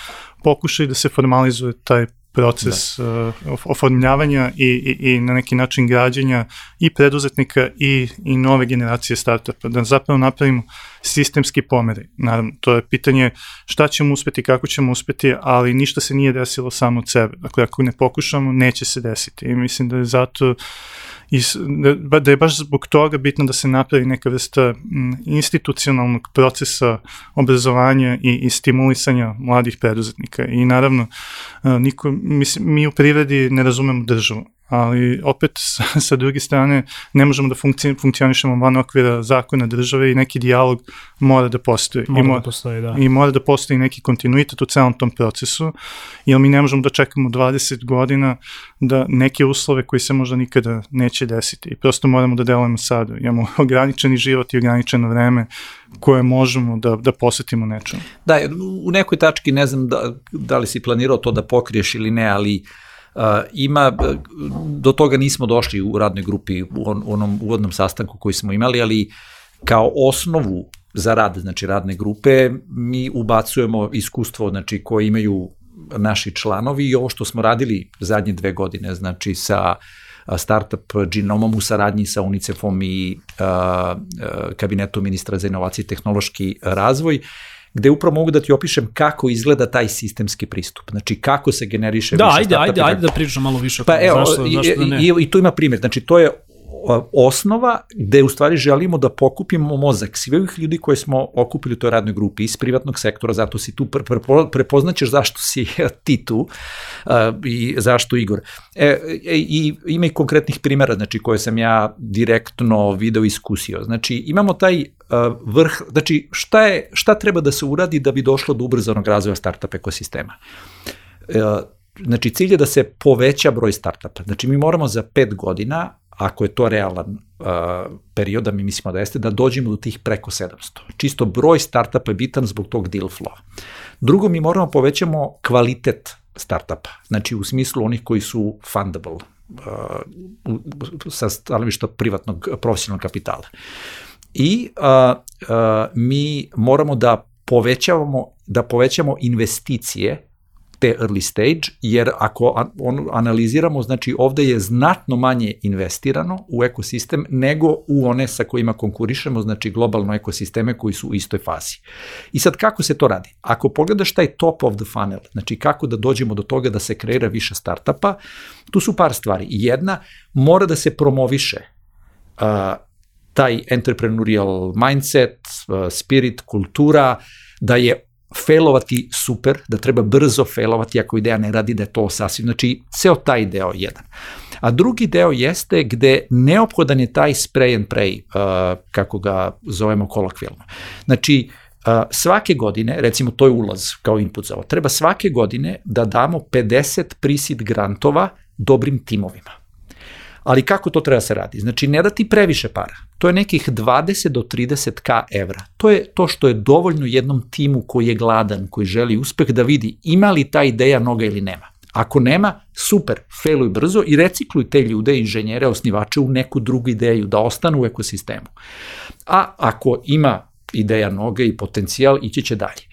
S3: pokušaj da se formalizuje taj proces da. uh, oformljavanja i, i, i na neki način građenja i preduzetnika i, i nove generacije startupa, da zapravo napravimo sistemski pomere. Naravno, to je pitanje šta ćemo uspeti, kako ćemo uspeti, ali ništa se nije desilo samo od sebe. Dakle, ako ne pokušamo, neće se desiti. I mislim da je zato i da, da je baš zbog toga bitno da se napravi neka vrsta institucionalnog procesa obrazovanja i, i stimulisanja mladih preduzetnika. I naravno, niko, mislim, mi u privredi ne razumemo državu ali opet sa, druge strane ne možemo da funkci, funkcionišemo van okvira zakona države i neki dijalog mora da postoji.
S2: Mora,
S3: I mora
S2: da postoji, da.
S3: I mora da postoji neki kontinuitet u celom tom procesu, jer mi ne možemo da čekamo 20 godina da neke uslove koji se možda nikada neće desiti. I prosto moramo da delujemo sada. Imamo ograničeni život i ograničeno vreme koje možemo da, da posvetimo nečemu.
S1: Da, u nekoj tački ne znam da, da li si planirao to da pokriješ ili ne, ali uh, ima, do toga nismo došli u radnoj grupi u on, onom uvodnom sastanku koji smo imali, ali kao osnovu za rad, znači radne grupe, mi ubacujemo iskustvo, znači koje imaju naši članovi i ovo što smo radili zadnje dve godine, znači sa startup Genomom u saradnji sa UNICEF-om i a, a, kabinetom ministra za inovacije i tehnološki razvoj, gde upravo mogu da ti opišem kako izgleda taj sistemski pristup. Znači, kako se generiše
S2: da, više ajde, ajde, ajde da pričam malo više.
S1: Pa evo, zašto, zašto da ne? I, i tu ima primjer. Znači, to je osnova gde u stvari želimo da pokupimo mozak svih ljudi koje smo okupili u toj radnoj grupi iz privatnog sektora, zato si tu pre, pre, prepoznaćeš zašto si ti tu uh, i zašto Igor. E, e, I ima i konkretnih primjera znači, koje sam ja direktno video iskusio. Znači imamo taj vrh, znači šta, je, šta treba da se uradi da bi došlo do ubrzanog razvoja startup ekosistema? Uh, znači cilj je da se poveća broj startupa. Znači mi moramo za pet godina ako je to realan uh, period, da mi mislimo da jeste, da dođemo do tih preko 700. Čisto broj startupa je bitan zbog tog deal flow. Drugo, mi moramo povećamo kvalitet startupa, znači u smislu onih koji su fundable, uh, sa stanovišta privatnog profesionalnog kapitala. I uh, uh, mi moramo da povećavamo da povećamo investicije te early stage, jer ako on, analiziramo, znači ovde je znatno manje investirano u ekosistem nego u one sa kojima konkurišemo, znači globalno ekosisteme koji su u istoj fazi. I sad kako se to radi? Ako pogledaš taj top of the funnel, znači kako da dođemo do toga da se kreira više startupa, tu su par stvari. Jedna, mora da se promoviše uh, taj entrepreneurial mindset, uh, spirit, kultura, da je failovati super, da treba brzo failovati ako ideja ne radi, da je to sasvim, znači ceo taj deo jedan. A drugi deo jeste gde neophodan je taj spray and pray, uh, kako ga zovemo kolokvijalno. Znači, uh, svake godine, recimo to je ulaz kao input za ovo, treba svake godine da damo 50 prisid grantova dobrim timovima. Ali kako to treba da se radi? Znači, ne da ti previše para. To je nekih 20 do 30 k evra. To je to što je dovoljno jednom timu koji je gladan, koji želi uspeh da vidi ima li ta ideja noga ili nema. Ako nema, super, failuj brzo i recikluj te ljude, inženjere, osnivače u neku drugu ideju, da ostanu u ekosistemu. A ako ima ideja noga i potencijal, ići će dalje.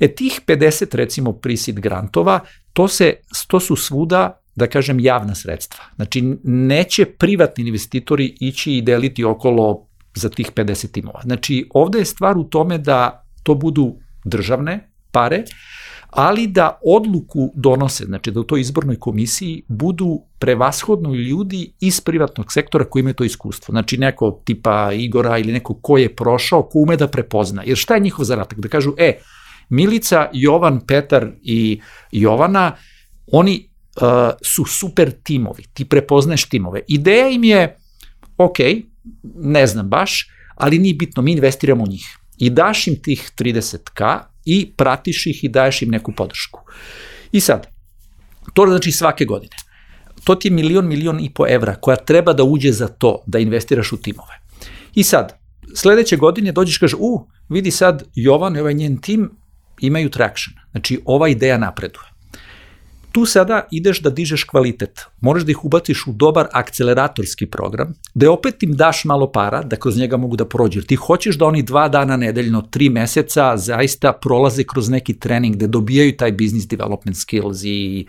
S1: E tih 50 recimo prisid grantova, to, se, to su svuda da kažem, javna sredstva. Znači, neće privatni investitori ići i deliti okolo za tih 50 timova. Znači, ovde je stvar u tome da to budu državne pare, ali da odluku donose, znači da u toj izbornoj komisiji budu prevashodno ljudi iz privatnog sektora koji imaju to iskustvo. Znači neko tipa Igora ili neko ko je prošao, ko ume da prepozna. Jer šta je njihov zaratak? Da kažu, e, Milica, Jovan, Petar i Jovana, oni su super timovi, ti prepoznaješ timove. Ideja im je, ok, ne znam baš, ali nije bitno, mi investiramo u njih. I daš im tih 30k i pratiš ih i daješ im neku podršku. I sad, to znači svake godine. To ti je milion, milion i po evra koja treba da uđe za to da investiraš u timove. I sad, sledeće godine dođeš i kažeš, u, vidi sad Jovan i ovaj njen tim imaju traction. Znači, ova ideja napreduje tu sada ideš da dižeš kvalitet. Moraš da ih ubaciš u dobar akceleratorski program, da opet im daš malo para, da kroz njega mogu da prođu. Ti hoćeš da oni dva dana nedeljno, tri meseca zaista prolaze kroz neki trening, da dobijaju taj business development skills i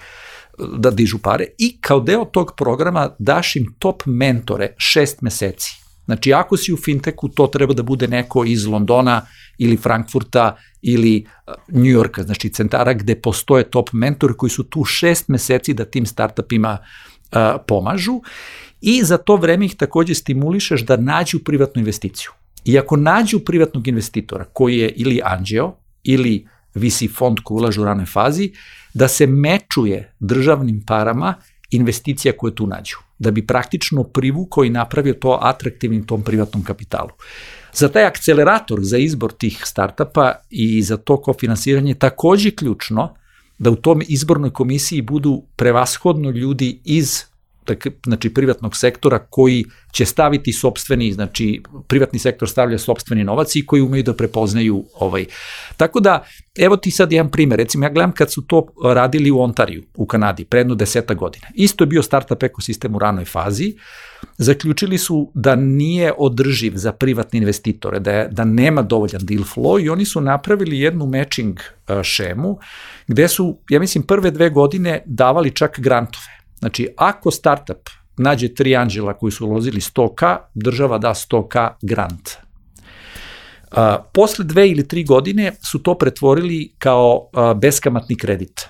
S1: da dižu pare. I kao deo tog programa daš im top mentore šest meseci Znači, ako si u fintechu, to treba da bude neko iz Londona ili Frankfurta ili New Yorka, znači centara gde postoje top mentori koji su tu šest meseci da tim startupima uh, pomažu i za to vreme ih takođe stimulišeš da nađu privatnu investiciju. I ako nađu privatnog investitora koji je ili anđeo ili VC fond koji ulaže u ranoj fazi, da se mečuje državnim parama investicija koje tu nađu, da bi praktično privukao i napravio to atraktivnim tom privatnom kapitalu. Za taj akcelerator za izbor tih startapa i za to kofinansiranje je takođe ključno da u tom izbornoj komisiji budu prevashodno ljudi iz znači privatnog sektora koji će staviti sobstveni, znači privatni sektor stavlja sobstveni novac i koji umeju da prepoznaju ovaj. Tako da, evo ti sad jedan primer, recimo ja gledam kad su to radili u Ontariju, u Kanadi, predno deseta godina. Isto je bio startup ekosistem u ranoj fazi, zaključili su da nije održiv za privatne investitore, da, je, da nema dovoljan deal flow i oni su napravili jednu matching šemu gde su, ja mislim, prve dve godine davali čak grantove Znači, ako startup nađe tri anđela koji su uložili 100k, država da 100k grant. A, posle dve ili tri godine su to pretvorili kao a, beskamatni kredit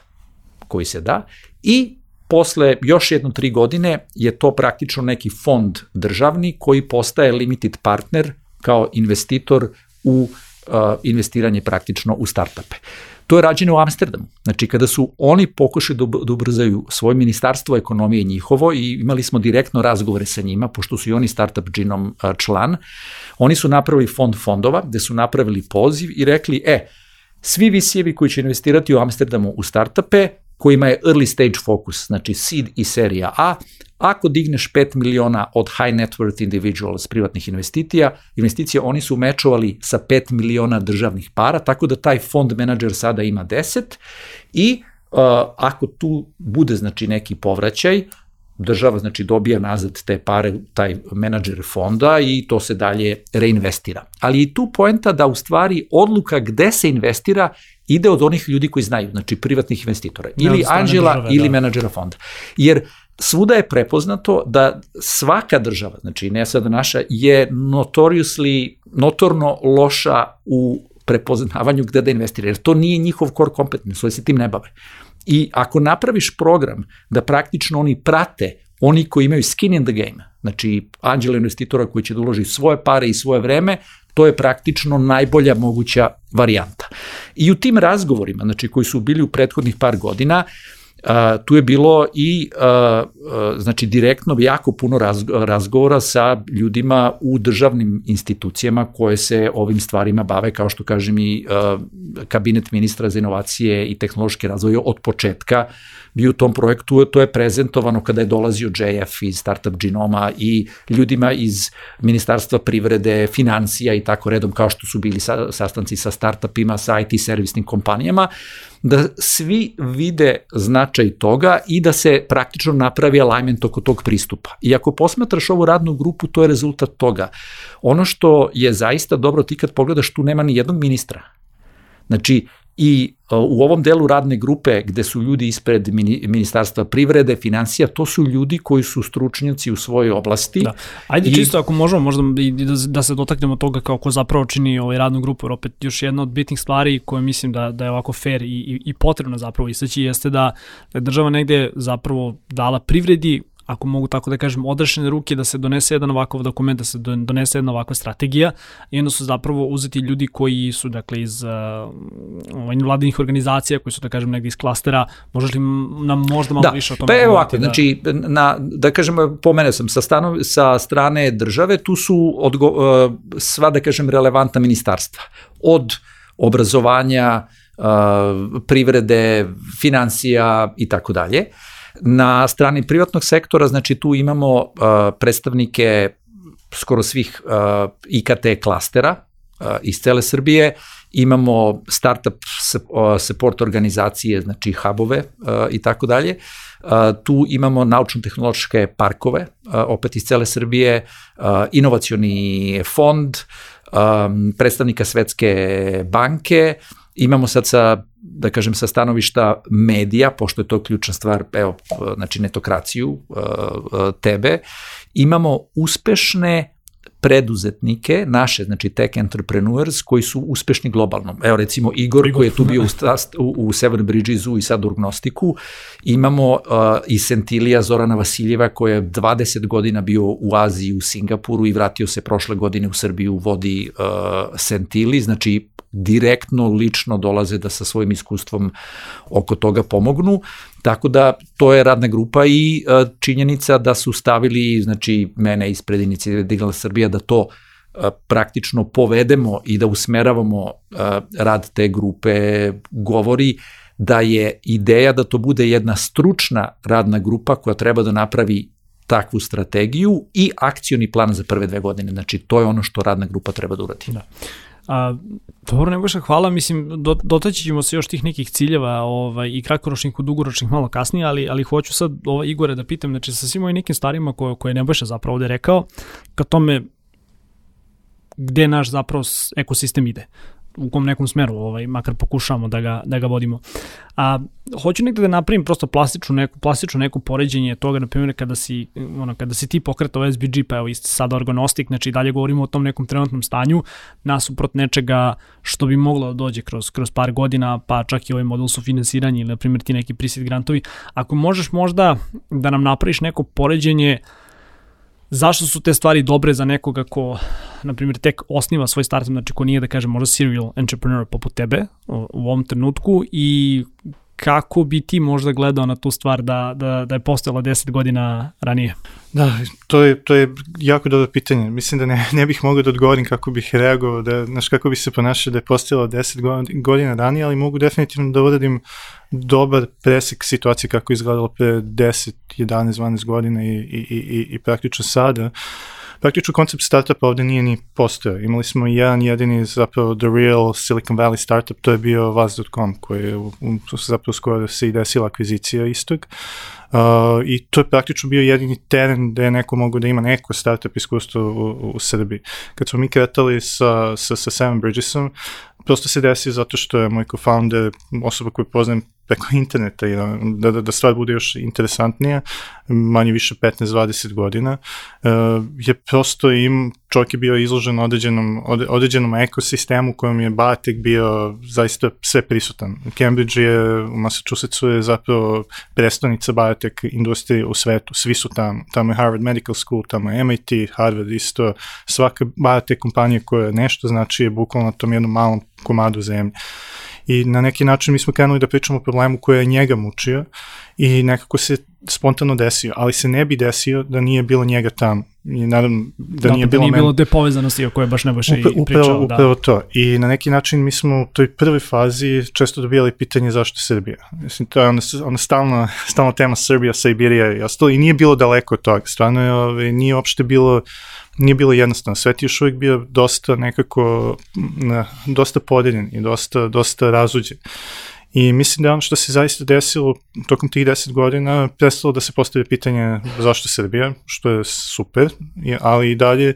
S1: koji se da i posle još jedno tri godine je to praktično neki fond državni koji postaje limited partner kao investitor u a, investiranje praktično u startupe. To je rađeno u Amsterdamu. Znači, kada su oni pokušali da, da ubrzaju svoje ministarstvo ekonomije njihovo i imali smo direktno razgovore sa njima, pošto su i oni startup džinom član, oni su napravili fond fondova, gde su napravili poziv i rekli, e, svi visijevi koji će investirati u Amsterdamu u startupe, kojima je early stage focus, znači seed i serija A, ako digneš 5 miliona od high net worth individuals privatnih investicija, investicija oni su mečovali sa 5 miliona državnih para, tako da taj fond menadžer sada ima 10 i uh, ako tu bude znači neki povraćaj, država znači dobija nazad te pare, taj menadžer fonda i to se dalje reinvestira. Ali i tu poenta da u stvari odluka gde se investira ide od onih ljudi koji znaju, znači privatnih investitora, ili anđela države, ili da. menadžera fonda. Jer svuda je prepoznato da svaka država, znači ne sad naša, je notoriously, notorno loša u prepoznavanju gde da investira, jer to nije njihov core competence, oni se tim ne bave. I ako napraviš program da praktično oni prate oni koji imaju skin in the game, znači anđela investitora koji će da uloži svoje pare i svoje vreme, to je praktično najbolja moguća varijanta. I u tim razgovorima, znači koji su bili u prethodnih par godina, a, tu je bilo i znači direktno jako puno razgovora sa ljudima u državnim institucijama koje se ovim stvarima bave, kao što kažem i kabinet ministra za inovacije i tehnološki razvoj od početka bio u tom projektu, to je prezentovano kada je dolazio JF iz Startup Genoma i ljudima iz Ministarstva privrede, financija i tako redom, kao što su bili sa, sastanci sa startupima, sa IT servisnim kompanijama, da svi vide značaj toga i da se praktično napravi alignment oko tog pristupa. I ako posmatraš ovu radnu grupu, to je rezultat toga. Ono što je zaista dobro, ti kad pogledaš, tu nema ni jednog ministra. Znači, I u ovom delu radne grupe gde su ljudi ispred Ministarstva privrede, financija, to su ljudi koji su stručnjaci u svojoj oblasti. Da.
S2: Ajde I... čisto ako možemo možda i da, da se dotaknemo toga kao ko zapravo čini ovaj radnu grupu, jer opet još jedna od bitnih stvari koje mislim da, da je ovako fair i, i, i potrebno zapravo istaći jeste da, da je država negde zapravo dala privredi ako mogu tako da kažem, odrešene ruke da se donese jedan ovakav dokument, da se donese jedna ovakva strategija i onda su zapravo uzeti ljudi koji su dakle iz uh, ovaj, vladinih organizacija, koji su da kažem negde iz klastera, možeš li nam možda malo da. više o tome?
S1: Pa evo ovako, da... znači, na, da kažem, pomene sam, sa, stanov, sa strane države, tu su odgo, uh, sva, da kažem, relevantna ministarstva. Od obrazovanja, uh, privrede, financija i tako dalje. Na strani privatnog sektora, znači tu imamo uh, predstavnike skoro svih uh, IKT klastera uh, iz cele Srbije, imamo startup support organizacije, znači hubove uh, i tako dalje. Uh, tu imamo naučno-tehnološke parkove, uh, opet iz cele Srbije, uh, inovacioni fond, um, predstavnika Svetske banke, imamo sad sa da kažem, sa stanovišta medija, pošto je to ključna stvar, evo, znači netokraciju, uh, uh, tebe, imamo uspešne preduzetnike, naše, znači tech entrepreneurs, koji su uspešni globalno. Evo recimo Igor, Igor. koji je tu bio u, u, u Seven Bridgesu i sad u Gnostiku. Imamo uh, i Sentilija Zorana Vasiljeva, koja je 20 godina bio u Aziji, u Singapuru i vratio se prošle godine u Srbiju, vodi uh, Sentili, znači direktno, lično dolaze da sa svojim iskustvom oko toga pomognu. Tako da to je radna grupa i e, činjenica da su stavili znači mene ispred inicijative Digital Srbija da to e, praktično povedemo i da usmeravamo e, rad te grupe govori da je ideja da to bude jedna stručna radna grupa koja treba da napravi takvu strategiju i akcioni plan za prve dve godine. Znači, to je ono što radna grupa treba da uradi. Da.
S2: A, dobro, Nebojša, hvala. Mislim, do, dotaći ćemo se još tih nekih ciljeva ovaj, i kratkoročnih i dugoročnih malo kasnije, ali, ali hoću sad ovaj, Igore da pitam, znači sa svim ovim nekim stvarima koje, koje je Nebojša zapravo ovde rekao, ka tome gde naš zapravo ekosistem ide u kom nekom smeru, ovaj, makar pokušavamo da ga, da ga vodimo. A, hoću negde da napravim prosto plastičnu neku, plastičnu neku poređenje toga, na primjer, kada si, ono, kada si ti pokretao SBG, pa evo isti sada organostik, znači dalje govorimo o tom nekom trenutnom stanju, nasuprot nečega što bi moglo da dođe kroz, kroz par godina, pa čak i ovaj model su finansiranje ili, na primjer, ti neki prisit grantovi. Ako možeš možda da nam napraviš neko poređenje uh, zašto su te stvari dobre za nekoga ko, na primjer, tek osniva svoj startup, znači ko nije, da kažem, možda serial entrepreneur poput tebe u ovom trenutku i kako bi ti možda gledao na tu stvar da, da, da je postojala 10 godina ranije?
S3: Da, to je, to je jako dobro pitanje. Mislim da ne, ne bih mogao da odgovorim kako bih reagovao, da, znaš, kako bi se ponašao da je postojala 10 godina ranije, ali mogu definitivno da uradim dobar presek situacije kako je izgledalo pre 10, 11, 12 godina i, i, i, i praktično sada. Uh, praktično koncept startupa ovde nije ni postojao. Imali smo jedan jedini zapravo The Real Silicon Valley startup, to je bio Vaz.com koji je u, u, zapravo skoro se i desila akvizicija istog. Uh, I to je praktično bio jedini teren gde je neko mogu da ima neko startup iskustvo u, u Srbiji. Kad smo mi kretali sa, sa, sa Seven Bridgesom, prosto se desio zato što je moj co-founder, osoba koju poznajem preko interneta i da, da, da stvar bude još interesantnija, manje više 15-20 godina, uh, je prosto im, čovjek je bio izložen određenom, određenom ekosistemu u kojem je Batek bio zaista sve prisutan. Cambridge je, u Massachusettsu je zapravo predstavnica Batek industrije u svetu, svi su tamo, tamo je Harvard Medical School, tamo je MIT, Harvard isto, svaka Batek kompanija koja nešto znači je bukvalno na tom jednom malom komadu zemlje. I na neki način mi smo krenuli da pričamo o problemu koja je njega mučio i nekako se spontano desio, ali se ne bi desio da nije bilo njega tamo. I naravno da,
S2: da
S3: nije
S2: da
S3: bilo
S2: nije
S3: men...
S2: bilo depovezanosti o kojoj baš ne baš
S3: Upra,
S2: i pričao.
S3: Upravo,
S2: da.
S3: upravo to. I na neki način mi smo u toj prvoj fazi često dobijali pitanje zašto Srbija. Mislim, to je ona, ona stalna, stalna tema Srbija, Sibirija i ostalo i nije bilo daleko od toga. Stvarno je, ove, ovaj, nije uopšte bilo nije bilo jednostavno. Svet je još uvijek bio dosta nekako, dosta podeljen i dosta, dosta razuđen. I mislim da ono što se zaista desilo tokom tih deset godina prestalo da se postavlja pitanje zašto Srbija, što je super, ali i dalje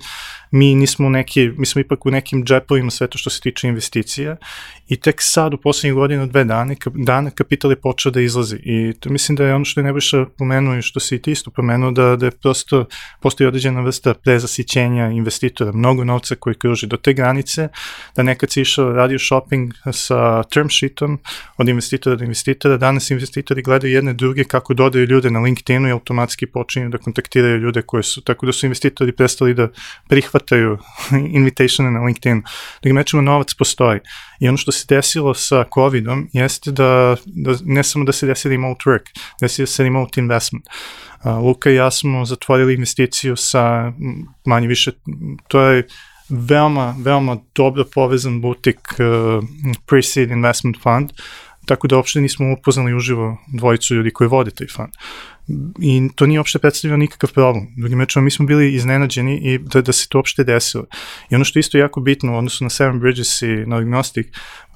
S3: mi nismo neki, mi smo ipak u nekim džepovima sve to što se tiče investicija i tek sad u poslednjih godina, dve dana, dana kapital je počeo da izlazi i to mislim da je ono što je Nebojša pomenuo i što se i ti isto pomenuo da, da je prosto postoji određena vrsta prezasićenja investitora, mnogo novca koji kruži do te granice, da nekad si išao radio shopping sa term sheetom od investitora do investitora, danas investitori gledaju jedne druge kako dodaju ljude na LinkedInu i automatski počinju da kontaktiraju ljude koje su, tako da su investitori prestali da prihvataju invitatione na LinkedInu. Drugim rečima, novac postoji. I ono što se desilo sa COVID-om jeste da, da ne samo da se desi remote work, desi se remote investment. Luka i ja smo zatvorili investiciju sa manje više, to je veoma, veoma dobro povezan butik uh, pre-seed investment fund, tako da uopšte nismo upoznali uživo dvojicu ljudi koji vode taj fund i to nije uopšte predstavljeno nikakav problem. Drugim rečima, mi smo bili iznenađeni i da, da se to uopšte desilo. I ono što isto jako bitno u odnosu na Seven Bridges i na Agnostic,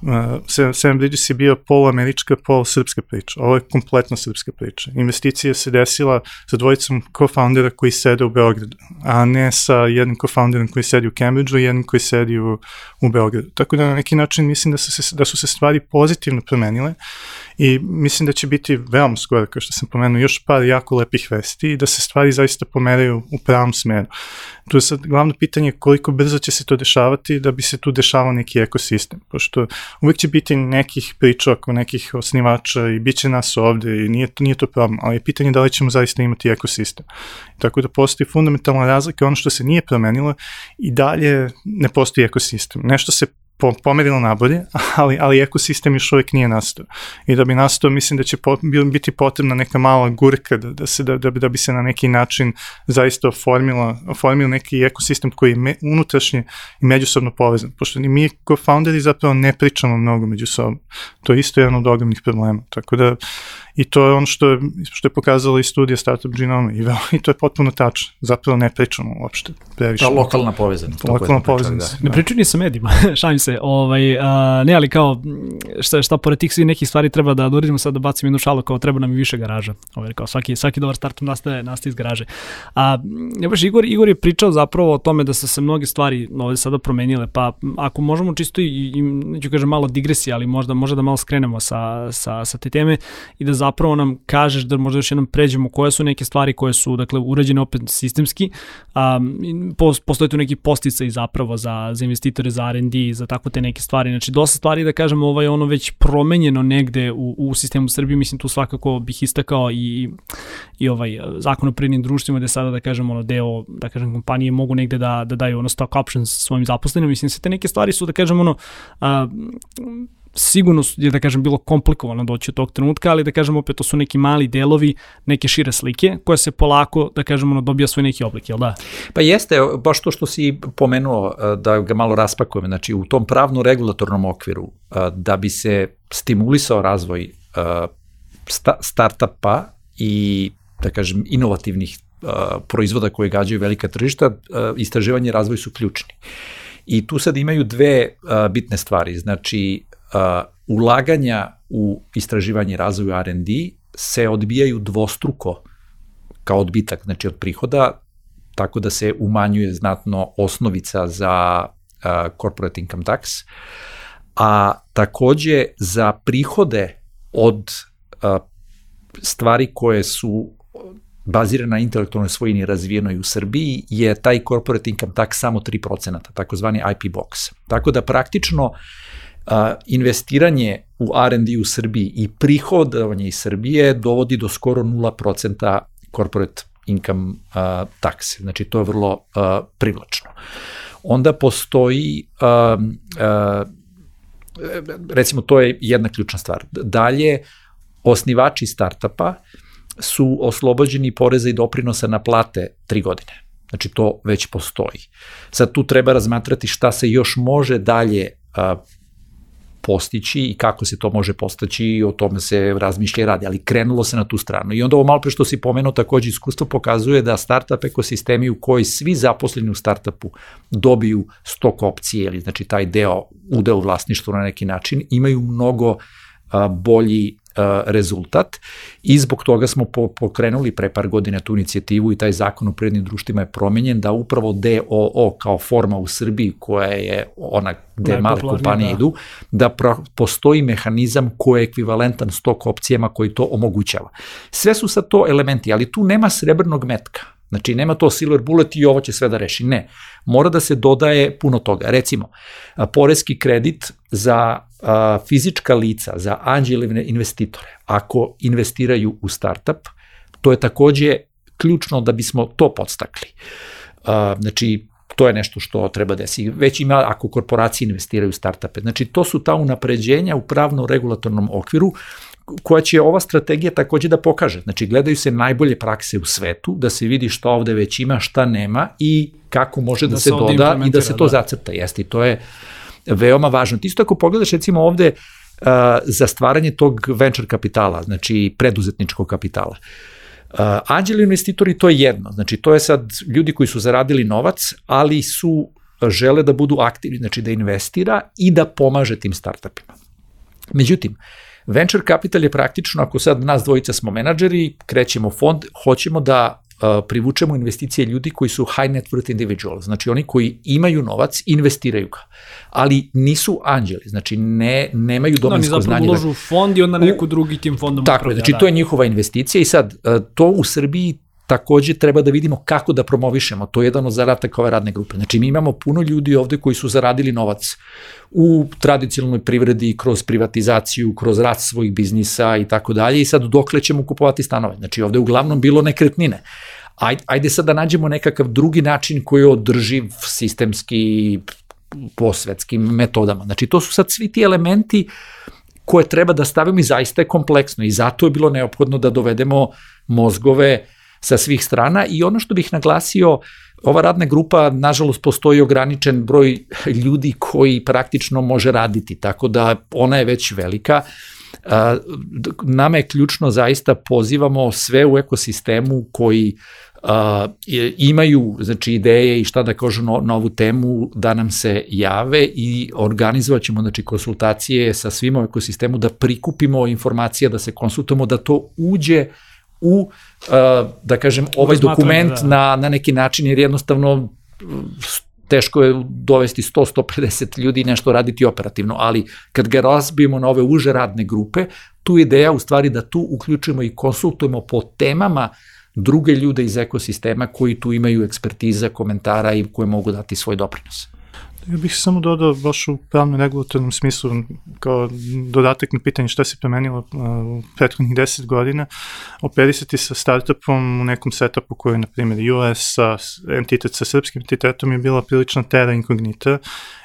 S3: uh, Seven Bridges je bio pol američka, pol srpska priča. Ovo je kompletno srpska priča. Investicija se desila sa dvojicom co-foundera koji sede u Beogradu, a ne sa jednim co-founderom koji sedi u Cambridgeu i jednim koji sedi u, u Beogradu. Tako da na neki način mislim da su se, da su se stvari pozitivno promenile i mislim da će biti veoma skoro, kao što sam pomenuo, još par jako lepih vesti i da se stvari zaista pomeraju u pravom smeru. Tu je sad glavno pitanje koliko brzo će se to dešavati da bi se tu dešavao neki ekosistem, pošto uvek će biti nekih priča oko nekih osnivača i bit će nas ovde i nije, nije to problem, ali je pitanje da li ćemo zaista imati ekosistem. Tako da postoji fundamentalna razlika, ono što se nije promenilo i dalje ne postoji ekosistem. Nešto se po, pomerilo nabolje, ali, ali ekosistem još uvijek nije nastao. I da bi nastao, mislim da će po, biti potrebna neka mala gurka da, da, se, da, da, da bi se na neki način zaista oformila, oformio neki ekosistem koji je me, unutrašnje i međusobno povezan. Pošto ni mi kao founderi zapravo ne pričamo mnogo među sobom. To je isto jedan od ogromnih problema. Tako da I to je ono što je, što je pokazala i studija Startup Genome i, i to je potpuno tačno. Zapravo ne pričamo uopšte previše.
S1: Ta lokalna povezanost.
S3: Lokalna povezanost. Da.
S2: Ne pričaju ni sa medijima, šalim se. Ovaj, a, ne, ali kao, šta, šta pored tih svih nekih stvari treba da doradimo sad da bacim jednu šalu, kao treba nam i više garaža. Ovaj, kao svaki, svaki dobar startup nastaje, nastaje iz garaže. A, ja baš Igor, Igor je pričao zapravo o tome da su se mnoge stvari ovde sada promenile, pa ako možemo čisto i, i neću kažem malo digresije, ali možda, možda da malo skrenemo sa, sa, sa te teme i da zapravo nam kažeš da možda još jednom pređemo koje su neke stvari koje su dakle urađene opet sistemski. Um, postoje tu neki postica i zapravo za, za investitore, za R&D, za tako te neke stvari. Znači dosta stvari da kažem ovaj ono već promenjeno negde u, u sistemu Srbije, mislim tu svakako bih istakao i, i ovaj zakon o prirodnim društvima gde sada da kažem ono deo da kažem kompanije mogu negde da, da daju ono stock options svojim zaposlenim. Mislim se te neke stvari su da kažem ono uh, sigurno je da kažem bilo komplikovano doći od tog trenutka, ali da kažem opet to su neki mali delovi, neke šire slike koje se polako da kažem ono dobija svoj neki oblik, jel da?
S1: Pa jeste, baš to što si pomenuo da ga malo raspakujem, znači u tom pravno regulatornom okviru da bi se stimulisao razvoj startupa i da kažem inovativnih proizvoda koje gađaju velika tržišta, istraživanje i razvoj su ključni. I tu sad imaju dve bitne stvari, znači ulaganja u istraživanje i razvoj R&D se odbijaju dvostruko kao odbitak, znači od prihoda, tako da se umanjuje znatno osnovica za uh, corporate income tax, a takođe za prihode od uh, stvari koje su bazirana na intelektualnoj svojini razvijenoj u Srbiji je taj corporate income tax samo 3%, takozvani IP box. Tako da praktično a, investiranje u R&D u Srbiji i prihodovanje iz Srbije dovodi do skoro 0% corporate income a, takse. Znači to je vrlo a, privlačno. Onda postoji a, a, recimo to je jedna ključna stvar. Dalje, osnivači startapa su oslobođeni poreza i doprinosa na plate tri godine. Znači to već postoji. Sad tu treba razmatrati šta se još može dalje postići i kako se to može postaći i o tome se razmišlja i radi, ali krenulo se na tu stranu. I onda ovo malo pre što si pomenuo takođe iskustvo pokazuje da startup ekosistemi u koji svi zaposleni u startupu dobiju stok opcije ili znači taj deo udeo vlasništva na neki način imaju mnogo bolji rezultat i zbog toga smo pokrenuli pre par godina tu inicijativu i taj zakon o prirodnim društvima je promenjen da upravo DOO kao forma u Srbiji koja je ona gde male kompanije da. idu, da pro, postoji mehanizam koji je ekvivalentan stok opcijama koji to omogućava. Sve su sad to elementi, ali tu nema srebrnog metka. Znači, nema to silver bullet i ovo će sve da reši. Ne. Mora da se dodaje puno toga. Recimo, poreski kredit za a, fizička lica, za anđelevne investitore, ako investiraju u startup, to je takođe ključno da bismo to podstakli. A, znači, to je nešto što treba desi. Već ima ako korporacije investiraju u startupe. Znači, to su ta unapređenja u pravno-regulatornom okviru koja će ova strategija takođe da pokaže. Znači, gledaju se najbolje prakse u svetu, da se vidi šta ovde već ima, šta nema i kako može da, da se, doda i da se to da. zacrta. Jeste, i to je veoma važno. Isto ako pogledaš recimo ovde uh, za stvaranje tog venture kapitala, znači preduzetničkog kapitala, Uh, anđeli investitori to je jedno, znači to je sad ljudi koji su zaradili novac, ali su žele da budu aktivni, znači da investira i da pomaže tim startupima. Međutim, venture capital je praktično, ako sad nas dvojica smo menadžeri, krećemo fond, hoćemo da privučemo investicije ljudi koji su high net worth individuals, znači oni koji imaju novac, investiraju ga, ali nisu anđeli, znači ne, nemaju domensko znanje.
S2: Oni zapravo uložu fond i onda neku drugi tim fondom
S1: Tako, upravlja, znači da. to je njihova investicija i sad to u Srbiji takođe treba da vidimo kako da promovišemo. To je jedan od zadataka ove radne grupe. Znači mi imamo puno ljudi ovde koji su zaradili novac u tradicionalnoj privredi, kroz privatizaciju, kroz rast svojih biznisa i tako dalje i sad dokle ćemo kupovati stanove. Znači ovde uglavnom bilo nekretnine. Ajde, ajde sad da nađemo nekakav drugi način koji je održiv sistemski po svetskim metodama. Znači to su sad svi ti elementi koje treba da stavimo i zaista je kompleksno i zato je bilo neophodno da dovedemo mozgove sa svih strana i ono što bih naglasio, ova radna grupa, nažalost, postoji ograničen broj ljudi koji praktično može raditi, tako da ona je već velika. Nama je ključno zaista pozivamo sve u ekosistemu koji uh, imaju znači, ideje i šta da kažu no, na ovu temu da nam se jave i organizovat ćemo znači, konsultacije sa svima u ekosistemu da prikupimo informacije, da se konsultujemo, da to uđe u, uh, da kažem, ovaj dokument da. na, na neki način, jer jednostavno teško je dovesti 100-150 ljudi i nešto raditi operativno, ali kad ga razbijemo na ove uže radne grupe, tu ideja u stvari da tu uključujemo i konsultujemo po temama druge ljude iz ekosistema koji tu imaju ekspertiza, komentara i koje mogu dati svoj doprinos.
S3: Ja bih samo dodao baš u pravno regulatornom smislu kao dodatak na pitanje šta se promenilo u prethodnih 10 godina, operisati sa startupom u nekom setupu koji je, na primjer, US sa entitet sa srpskim entitetom je bila prilična terra incognita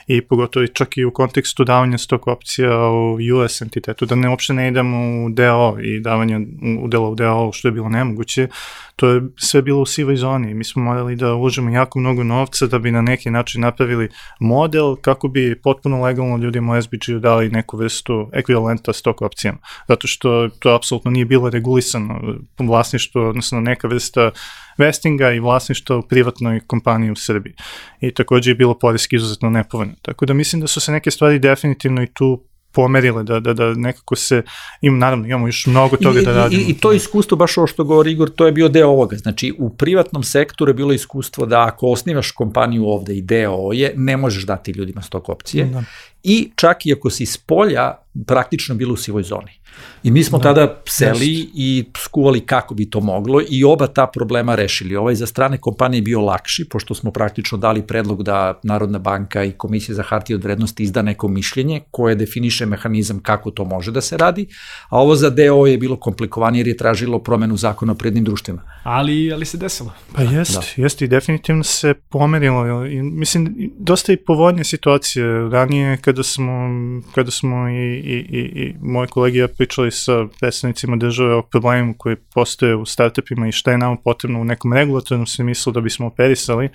S3: i pogotovo čak i u kontekstu davanja stok opcija u US entitetu, da ne uopšte ne idemo u DO i davanje udela u DO, što je bilo nemoguće, to je sve bilo u sivoj zoni. Mi smo morali da uložimo jako mnogo novca da bi na neki način napravili model kako bi potpuno legalno ljudima u SBG-u dali neku vrstu ekvivalenta stok opcijama. Zato što to apsolutno nije bilo regulisano vlasništvo, odnosno neka vrsta vestinga i vlasništva u privatnoj kompaniji u Srbiji. I takođe je bilo poreski izuzetno nepovoljno. Tako da mislim da su se neke stvari definitivno i tu pomerile, da, da, da nekako se, im, naravno imamo još mnogo toga I, da radimo.
S1: I, I to iskustvo, baš ovo što govori Igor, to je bio deo ovoga. Znači, u privatnom sektoru je bilo iskustvo da ako osnivaš kompaniju ovde i deo je, ne možeš dati ljudima stok opcije. Da. I čak i ako si iz polja, praktično bilo u sivoj zoni. I mi smo da, tada seli jest. i skuvali kako bi to moglo i oba ta problema rešili. Ovaj za strane kompanije bio lakši, pošto smo praktično dali predlog da Narodna banka i Komisija za hartije od vrednosti izda neko mišljenje koje definiše mehanizam kako to može da se radi, a ovo za DO je bilo komplikovanije jer je tražilo promenu zakona o prednim društvima.
S2: Ali, ali se desilo.
S3: Pa jest, da. jest i definitivno se pomerilo. I, mislim, dosta i povodnje situacije. Ranije kada smo, kada smo i, i, i, i moje kolegi ja pričali sa predstavnicima države o problemima koji postoje u startupima i šta je nam potrebno u nekom regulatornom smislu da bismo operisali,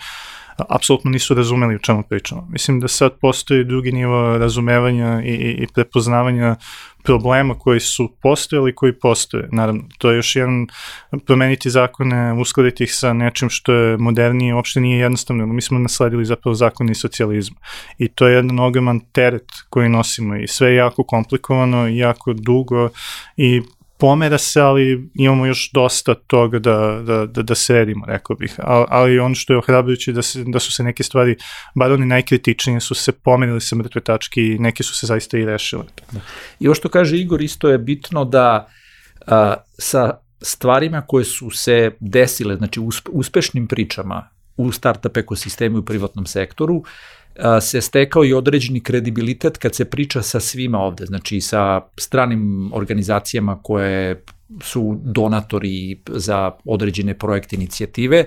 S3: apsolutno nisu razumeli o čemu pričamo. Mislim da sad postoji drugi nivo razumevanja i, i, i prepoznavanja problema koji su postojali i koji postoje. Naravno, to je još jedan promeniti zakone, uskladiti ih sa nečim što je modernije, uopšte nije jednostavno. Mi smo nasledili zapravo zakoni socijalizma. I to je jedan ogroman teret koji nosimo i sve je jako komplikovano, jako dugo i pomera se, ali imamo još dosta toga da, da, da, da sredimo, rekao bih. Ali, ali ono što je ohrabrujuće da, se, da su se neke stvari, bar oni najkritičnije, su se pomerili sa mrtve tačke i neke su se zaista i rešile.
S1: Da. I ovo što kaže Igor, isto je bitno da a, sa stvarima koje su se desile, znači uspešnim pričama u startup ekosistemu i u privatnom sektoru, se stekao i određeni kredibilitet kad se priča sa svima ovde, znači sa stranim organizacijama koje su donatori za određene projekte inicijative,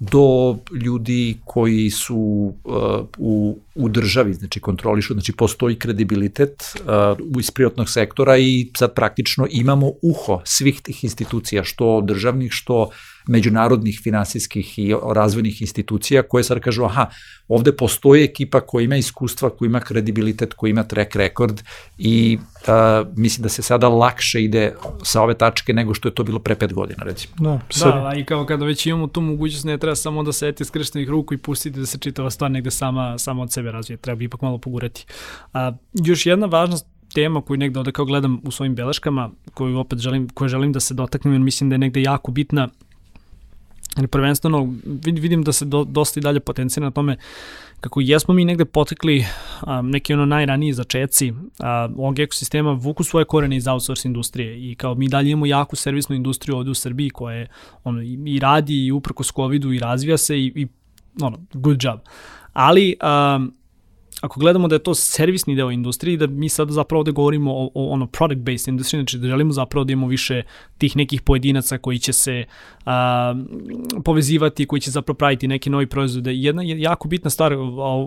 S1: do ljudi koji su uh, u, u državi, znači kontrolišu, znači postoji kredibilitet uh, iz privatnog sektora i sad praktično imamo uho svih tih institucija, što državnih, što međunarodnih finansijskih i razvojnih institucija koje sad kažu, aha, ovde postoji ekipa koja ima iskustva, koja ima kredibilitet, koja ima track record i uh, mislim da se sada lakše ide sa ove tačke nego što je to bilo pre pet godina, recimo.
S2: Da, da, i kao kada već imamo tu mogućnost, ne treba samo da se eti skrštenih ruku i pustiti da se čitava stvar negde sama, sama od sebe razvije, treba ipak malo pogurati. A, još jedna važna tema koju negde ovde kao gledam u svojim beleškama, koju opet želim, koju želim da se dotaknem, jer mislim da je negde jako bitna, ali prvenstveno vidim da se do, dosta i dalje potencija na tome kako jesmo mi negde potekli a, neki ono najraniji začeci a, ovog ekosistema vuku svoje korene iz outsource industrije i kao mi dalje imamo jaku servisnu industriju ovde u Srbiji koja je ono, i, radi i uprkos COVID-u i razvija se i, i ono, good job. Ali a, ako gledamo da je to servisni deo industrije, da mi sad zapravo ovde govorimo o, o ono product-based industriji, znači da želimo zapravo da imamo više tih nekih pojedinaca koji će se a, povezivati, koji će zapravo praviti neki novi proizvode. Jedna je jako bitna stvar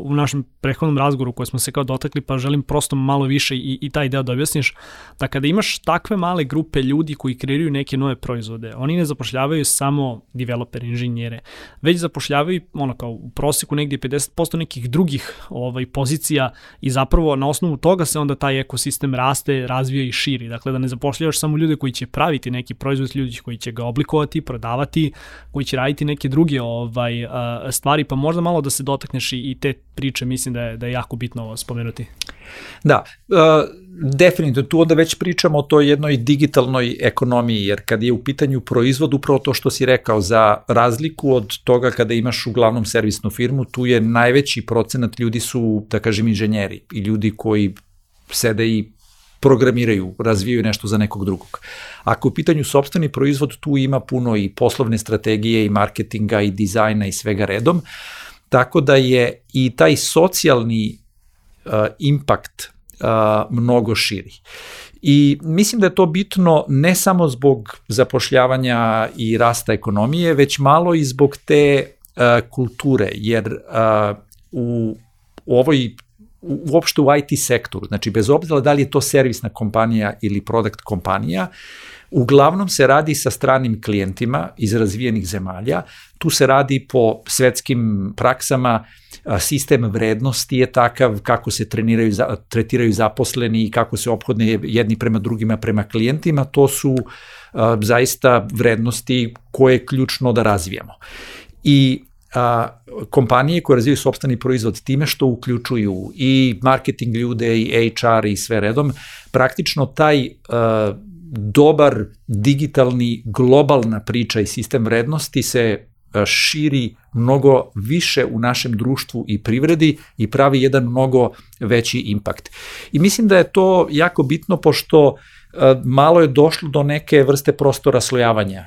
S2: u našem prehodnom razgovoru koje smo se kao dotakli, pa želim prosto malo više i, i taj deo da objasniš, da kada imaš takve male grupe ljudi koji kreiraju neke nove proizvode, oni ne zapošljavaju samo developer, inženjere, već zapošljavaju ono kao u proseku negdje 50% nekih drugih ovaj, pozicija i zapravo na osnovu toga se onda taj ekosistem raste, razvija i širi. Dakle, da ne zapošljavaš samo ljude koji će praviti neki proizvod, ljudi koji će ga oblikovati, prodavati, koji će raditi neke druge ovaj, stvari, pa možda malo da se dotakneš i te priče, mislim da je, da je jako bitno spomenuti.
S1: Da, uh, definitivno tu onda već pričamo o toj jednoj digitalnoj ekonomiji, jer kad je u pitanju proizvod, upravo to što si rekao, za razliku od toga kada imaš uglavnom servisnu firmu, tu je najveći procenat ljudi su, da kažem, inženjeri i ljudi koji sede i programiraju, razvijaju nešto za nekog drugog. Ako u pitanju sobstveni proizvod, tu ima puno i poslovne strategije i marketinga i dizajna i svega redom, tako da je i taj socijalni impakt uh, mnogo širi. I mislim da je to bitno ne samo zbog zapošljavanja i rasta ekonomije, već malo i zbog te uh, kulture, jer uh, u, u ovoj uopšte u IT sektoru, znači bez obzira da li je to servisna kompanija ili product kompanija, uglavnom se radi sa stranim klijentima iz razvijenih zemalja, tu se radi po svetskim praksama, sistem vrednosti je takav kako se treniraju, tretiraju zaposleni i kako se obhodne jedni prema drugima prema klijentima, to su zaista vrednosti koje je ključno da razvijamo. I a, kompanije koje razvijaju sobstveni proizvod time što uključuju i marketing ljude i HR i sve redom, praktično taj a, dobar digitalni globalna priča i sistem vrednosti se širi mnogo više u našem društvu i privredi i pravi jedan mnogo veći impakt. I mislim da je to jako bitno pošto uh, malo je došlo do neke vrste prostora slojavanja.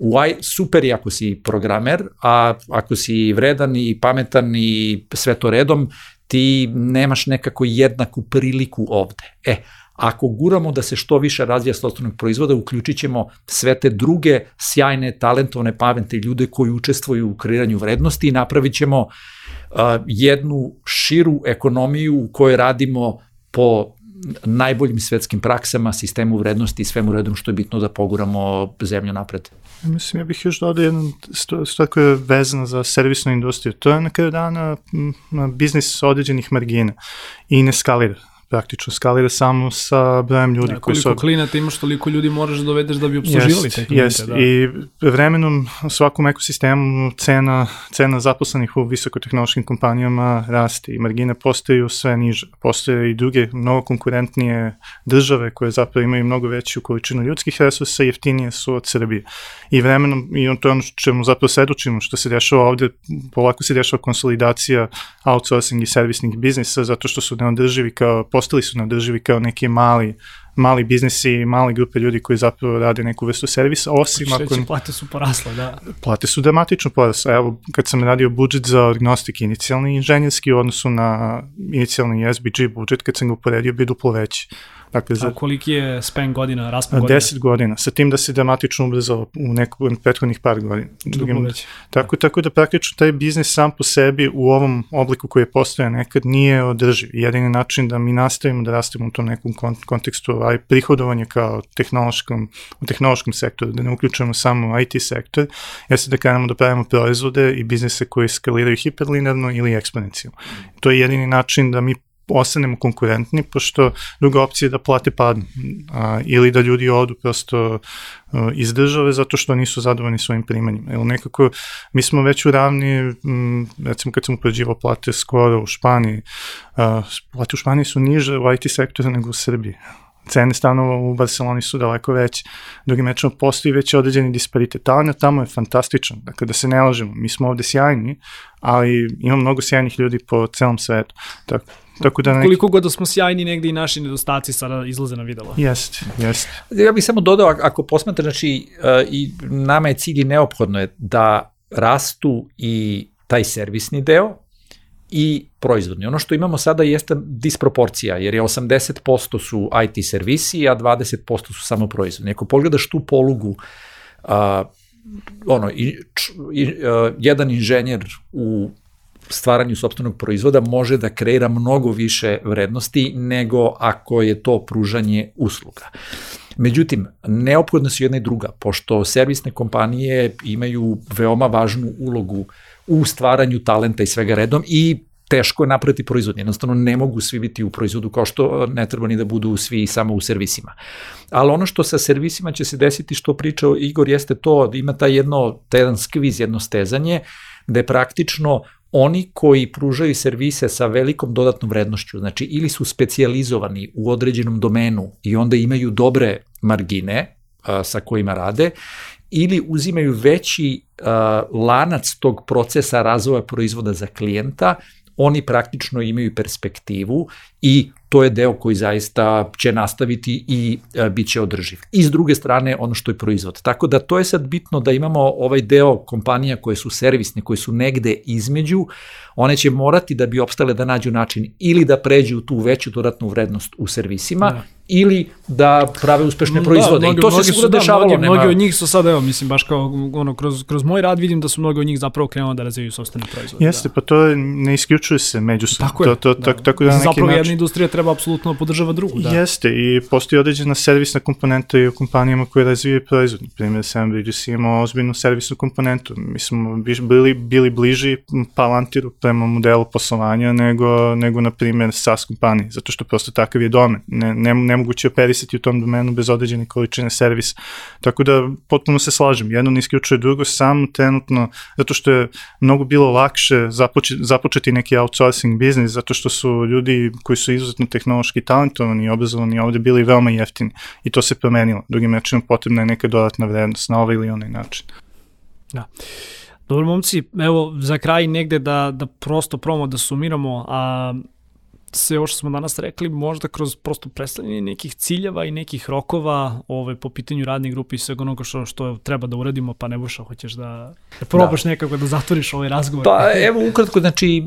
S1: I, super je ako si programer, a ako si vredan i pametan i sve to redom, ti nemaš nekako jednaku priliku ovde. E, ako guramo da se što više razvija sostavnog proizvoda, uključit ćemo sve te druge sjajne, talentovne, pametne ljude koji učestvuju u kreiranju vrednosti i napravit ćemo uh, jednu širu ekonomiju u kojoj radimo po najboljim svetskim praksama, sistemu vrednosti i svemu redom što je bitno da poguramo zemlju napred.
S3: Mislim, ja bih još dodao jednu stvar koja je vezana za servisnu industriju. To je na kraju dana biznis određenih margina i ne skalira praktično skalira samo sa brojem ljudi da,
S2: koji su... Koliko klijenata imaš, toliko ljudi moraš da dovedeš da bi obsluživali te klijente. Jest.
S3: Da. I vremenom u svakom ekosistemu cena, cena zaposlenih u visokotehnološkim kompanijama raste i margine postaju sve niže. Postoje i druge mnogo konkurentnije države koje zapravo imaju mnogo veću količinu ljudskih resursa i jeftinije su od Srbije. I vremenom, i to je ono čemu zapravo svedočimo, što se dešava ovde, polako se dešava konsolidacija outsourcing i servisnih biznisa, zato što su neodrživi kao postali su neodrživi kao neki mali mali biznisi, mali grupe ljudi koji zapravo rade neku vrstu servisa, osim
S2: Šeći, ako... plate su porasle, da.
S3: Plate su dramatično porasle. Evo, kad sam radio budžet za agnostik inicijalni inženjerski u odnosu na inicijalni SBG budžet, kad sam ga uporedio, bi duplo veći.
S2: Dakle, za, A koliki je span godina, raspon godina?
S3: 10 godina, sa tim da se dramatično ubrzao u nekom prethodnih par godina. Drugim, tako, tako da praktično taj biznis sam po sebi u ovom obliku koji je postoja nekad nije održiv. Jedini način da mi nastavimo da rastemo u tom nekom kontekstu aj prihodovanje kao tehnološkom, u tehnološkom sektoru, da ne uključujemo samo IT sektor, jeste da krenemo da pravimo proizvode i biznise koji skaliraju hiperlinearno ili eksponencijalno. To je jedini način da mi ostanemo konkurentni, pošto druga opcija je da plate padnu a, ili da ljudi odu prosto a, iz države zato što nisu zadovoljni svojim primanjima. Ili nekako, mi smo već u ravni, m, recimo kad sam upređivao plate skoro u Španiji, a, plate u Španiji su niže u IT sektoru nego u Srbiji cene stanova u Barceloni su daleko veće. Drugim mečom postoji već određeni disparitet. Talent tamo je fantastičan, dakle da se ne lažemo, mi smo ovde sjajni, ali ima mnogo sjajnih ljudi po celom svetu. Tako,
S2: Tako da neki... Koliko god da smo sjajni, negde i naši nedostaci sada izlaze na videlo.
S3: Jeste, jeste.
S1: Ja bih samo dodao, ako posmatra, znači, uh, i nama je cilj i neophodno je da rastu i taj servisni deo, i proizvodni. Ono što imamo sada jeste disproporcija, jer je 80% su IT servisi, a 20% su samo proizvodni. Ako pogledaš tu polugu, a, ono, i, č, i, a, jedan inženjer u stvaranju sobstvenog proizvoda može da kreira mnogo više vrednosti nego ako je to pružanje usluga. Međutim, neophodno su jedna i druga, pošto servisne kompanije imaju veoma važnu ulogu u stvaranju talenta i svega redom i teško je napraviti proizvod. Jednostavno ne mogu svi biti u proizvodu kao što ne treba ni da budu svi samo u servisima. Ali ono što sa servisima će se desiti što pričao Igor jeste to da ima taj jedno, taj jedan skviz, jedno stezanje, da je praktično oni koji pružaju servise sa velikom dodatnom vrednošću, znači ili su specijalizovani u određenom domenu i onda imaju dobre margine a, sa kojima rade, ili uzimaju veći a, lanac tog procesa razvoja proizvoda za klijenta, oni praktično imaju perspektivu i to je deo koji zaista će nastaviti i a, bit će održiv. I s druge strane, ono što je proizvod. Tako da to je sad bitno da imamo ovaj deo kompanija koje su servisne, koje su negde između, one će morati da bi opstale da nađu način ili da pređu tu veću dodatnu vrednost u servisima, da ili da prave uspešne da, proizvode.
S2: Mnogi,
S1: I to se sigurno da, dešavalo.
S2: Mnogi, nema... mnogi od njih su sad, evo, mislim, baš kao ono, kroz, kroz moj rad vidim da su mnogi od njih zapravo krenuli da razvijaju sobstvene proizvode.
S3: Jeste, da. pa to ne isključuje se međusobno.
S2: Tako je.
S3: To, to,
S2: da.
S3: tako, tako da na neki
S2: zapravo
S3: način...
S2: jedna industrija treba apsolutno da podržava drugu. Da.
S3: Jeste, i postoji određena servisna komponenta i u kompanijama koje razvijaju proizvod. Primjer, Sam Bridges ima ozbiljnu servisnu komponentu. Mi smo bili, bili bliži Palantiru prema modelu poslovanja nego, nego na primjer, SaaS kompaniji, zato što prosto takav je domen. Ne, ne, nemoguće operisati u tom domenu bez određene količine servisa. Tako da potpuno se slažem, jedno ne isključuje drugo, samo trenutno, zato što je mnogo bilo lakše započeti, započeti neki outsourcing biznis, zato što su ljudi koji su izuzetno tehnološki talentovani i obrazovani ovde bili veoma jeftini i to se promenilo. Drugim načinom potrebna je neka dodatna vrednost na ovaj ili onaj način.
S2: Da. Dobro, momci, evo za kraj negde da, da prosto promo da sumiramo, a sve ovo što smo danas rekli, možda kroz prosto predstavljanje nekih ciljeva i nekih rokova ovaj, po pitanju radnih grupi i svega onoga što, što treba da uradimo, pa ne buša, hoćeš da, da probaš da. nekako da zatvoriš ovaj razgovor.
S1: Pa evo ukratko, znači,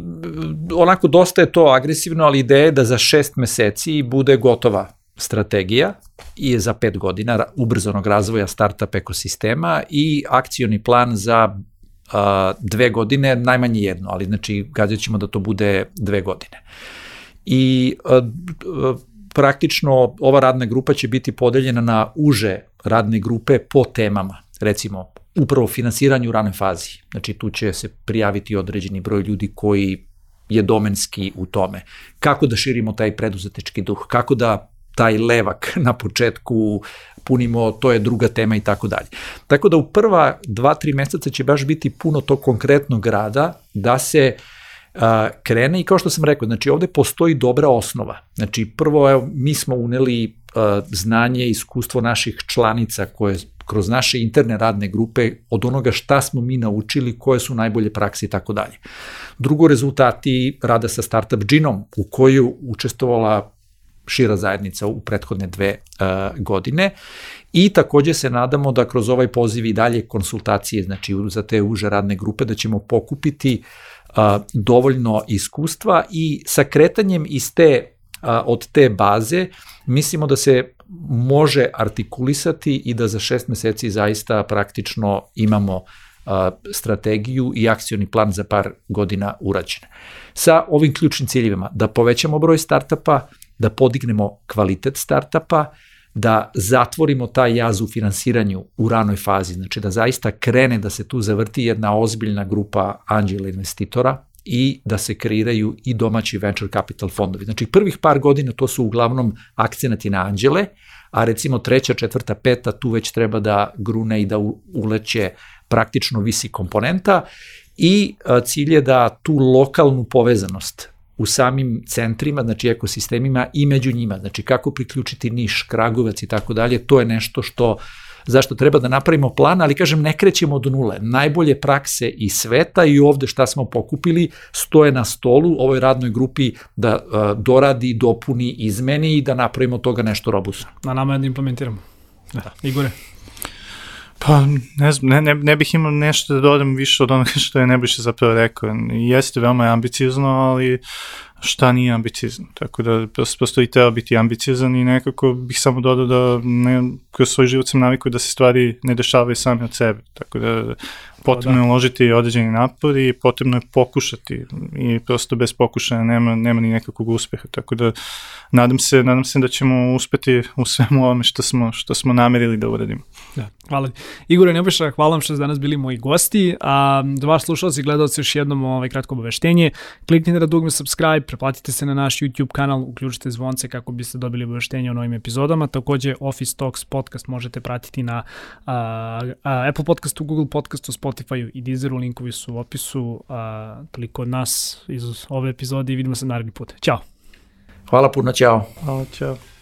S1: onako dosta je to agresivno, ali ideja je da za šest meseci bude gotova strategija i za pet godina ubrzanog razvoja startup ekosistema i akcioni plan za dve godine, najmanje jedno, ali znači gađat ćemo da to bude dve godine. I praktično ova radna grupa će biti podeljena na uže radne grupe po temama, recimo upravo u finansiranju u ranoj fazi. Znači tu će se prijaviti određeni broj ljudi koji je domenski u tome. Kako da širimo taj preduzetnički duh, kako da taj levak na početku punimo, to je druga tema i tako dalje. Tako da u prva dva, tri meseca će baš biti puno to konkretnog rada da se a, krene i kao što sam rekao, znači ovde postoji dobra osnova. Znači prvo, evo, mi smo uneli a, znanje iskustvo naših članica koje kroz naše interne radne grupe od onoga šta smo mi naučili, koje su najbolje prakse i tako dalje. Drugo, rezultati rada sa Startup Džinom u koju učestvovala šira zajednica u prethodne dve uh, godine i takođe se nadamo da kroz ovaj poziv i dalje konsultacije, znači za te uže radne grupe, da ćemo pokupiti uh, dovoljno iskustva i sa kretanjem iz te, a, od te baze mislimo da se može artikulisati i da za šest meseci zaista praktično imamo strategiju i akcioni plan za par godina urađen. Sa ovim ključnim ciljevima da povećamo broj startapa, da podignemo kvalitet startapa, da zatvorimo taj jaz u finansiranju u ranoj fazi, znači da zaista krene da se tu zavrti jedna ozbiljna grupa anđela investitora i da se kreiraju i domaći venture capital fondovi. Znači prvih par godina to su uglavnom akcenati na anđele, a recimo treća, četvrta, peta tu već treba da grune i da uleće praktično visi komponenta i cilj je da tu lokalnu povezanost u samim centrima, znači ekosistemima i među njima, znači kako priključiti Niš, Kragujevac i tako dalje, to je nešto što zašto treba da napravimo plan, ali kažem ne krećemo od nule. Najbolje prakse i sveta i ovde šta smo pokupili stoje na stolu ovoj radnoj grupi da uh, doradi, dopuni, izmeni i da napravimo toga nešto robustno.
S2: Na nama je da implementiramo. Da. Igore.
S3: Pa, ne znam, ne, ne, ne bih imao nešto da dodam više od onoga što je Nebojša zapravo rekao. Jeste veoma ambiciozno, ali šta nije ambiciozno. Tako da prosto i treba biti ambiciozan i nekako bih samo dodao da ne, kroz svoj život sam navikao da se stvari ne dešavaju sami od sebe. Tako da potrebno je da. uložiti određeni napor i potrebno je pokušati i prosto bez pokušaja nema, nema ni nekakvog uspeha, tako da nadam se, nadam se da ćemo uspeti u svemu ovome što smo, što smo namerili da uradimo.
S2: Da, hvala. Igore Nebojša, hvala vam što ste danas bili moji gosti, a da vaš slušalci i gledalci još jednom ovaj kratko obaveštenje, kliknite na dugme subscribe, preplatite se na naš YouTube kanal, uključite zvonce kako biste dobili obaveštenje o novim epizodama, takođe Office Talks podcast možete pratiti na a, a, Apple podcastu, Google podcastu, Spotify i Deezeru, linkovi su u opisu, a, toliko od nas iz ove epizode i vidimo se naredni put. Ćao!
S1: Hvala puno, ćao!
S3: Hvala, ćao!